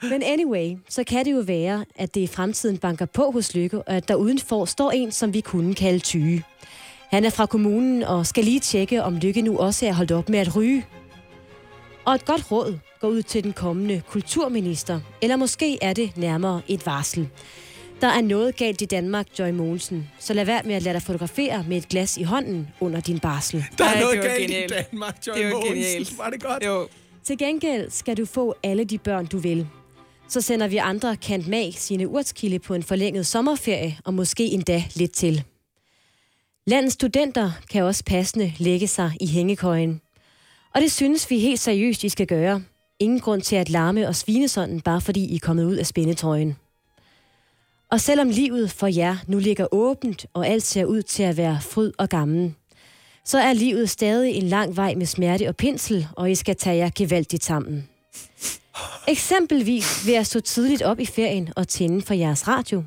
Men anyway, så kan det jo være, at det i fremtiden banker på hos Lykke, og at der udenfor står en, som vi kunne kalde Tyge. Han er fra kommunen og skal lige tjekke, om Lykke nu også er holdt op med at ryge. Og et godt råd går ud til den kommende kulturminister, eller måske er det nærmere et varsel. Der er noget galt i Danmark, Joy Mogensen, så lad være med at lade dig fotografere med et glas i hånden under din barsel. Der er Ej, noget galt genialt. i Danmark, Joy Det var Mogensen. genialt. Var det godt? Jo. Til gengæld skal du få alle de børn, du vil. Så sender vi andre Kant Mag sine urtskilde på en forlænget sommerferie, og måske endda lidt til. Landets studenter kan også passende lægge sig i hængekøjen. Og det synes vi helt seriøst, I skal gøre. Ingen grund til at larme og svine sådan, bare fordi I er kommet ud af spændetrøjen. Og selvom livet for jer nu ligger åbent, og alt ser ud til at være fryd og gammel, så er livet stadig en lang vej med smerte og pinsel, og I skal tage jer gevaldigt sammen. Eksempelvis ved at stå tidligt op i ferien og tænde for jeres radio.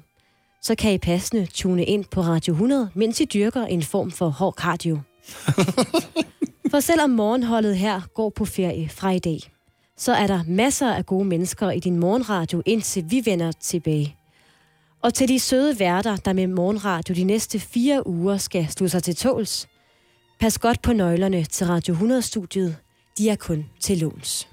Så kan I passende tune ind på Radio 100, mens I dyrker en form for hård cardio. [LAUGHS] For selvom morgenholdet her går på ferie fra i dag, så er der masser af gode mennesker i din morgenradio, indtil vi vender tilbage. Og til de søde værter, der med morgenradio de næste fire uger skal stå sig til tåls, pas godt på nøglerne til Radio 100-studiet. De er kun til låns.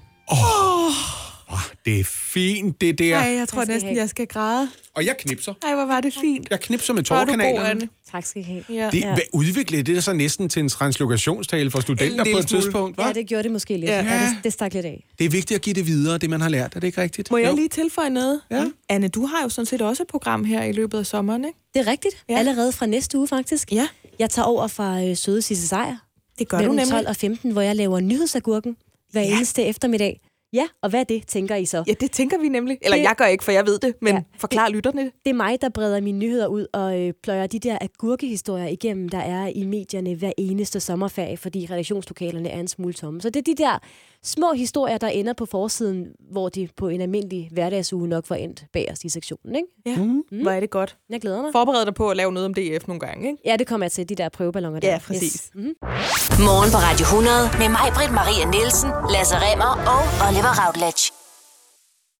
Det er fint, det der. Ej, jeg tror næsten, jeg skal græde. Og jeg knipser. Ej, hvor var det fint. Jeg knipser med er. Anne. Tak skal I have. Ja. Det, ja. udviklede det så næsten til en translokationstale for studenter på et tidspunkt, hva'? Ja, det gjorde det måske lidt. Ja. Ja. Det, det stak lidt af. Det er vigtigt at give det videre, det man har lært. Er det ikke rigtigt? Må jeg Jo. lige tilføje noget? Ja. Anne, du har jo sådan set også et program her i løbet af sommeren, ikke? Det er rigtigt. Ja. Allerede fra næste uge, faktisk. Ja. Jeg tager over fra øh, Søde Sisse Sejr. Det gør du mellem nemlig. 12 og 15, hvor jeg laver nyhedsagurken hver ja. eneste eftermiddag. Ja, og hvad er det, tænker I så? Ja, det tænker vi nemlig. Eller Det- jeg gør ikke, for jeg ved det, men Ja. forklar lytterne det. Det er mig, der breder mine nyheder ud og øh, pløjer de der agurkehistorier igennem, der er i medierne hver eneste sommerferie, fordi redaktionslokalerne er en smule tomme. Så det er de der små historier, der ender på forsiden, hvor de på en almindelig hverdagsuge nok var endt bagerst i sektionen. Ikke? Ja, mm. hvor er det godt. Jeg glæder mig. Forbered dig på at lave noget om DF nogle gange, ikke? Ja, det kommer jeg til, de der prøveballoner der. Ja, præcis. Yes. Mm-hmm. Morgen på Radio 100 med mig, Britt Maria Nielsen, Lasse Remmer og Oliver Routledge.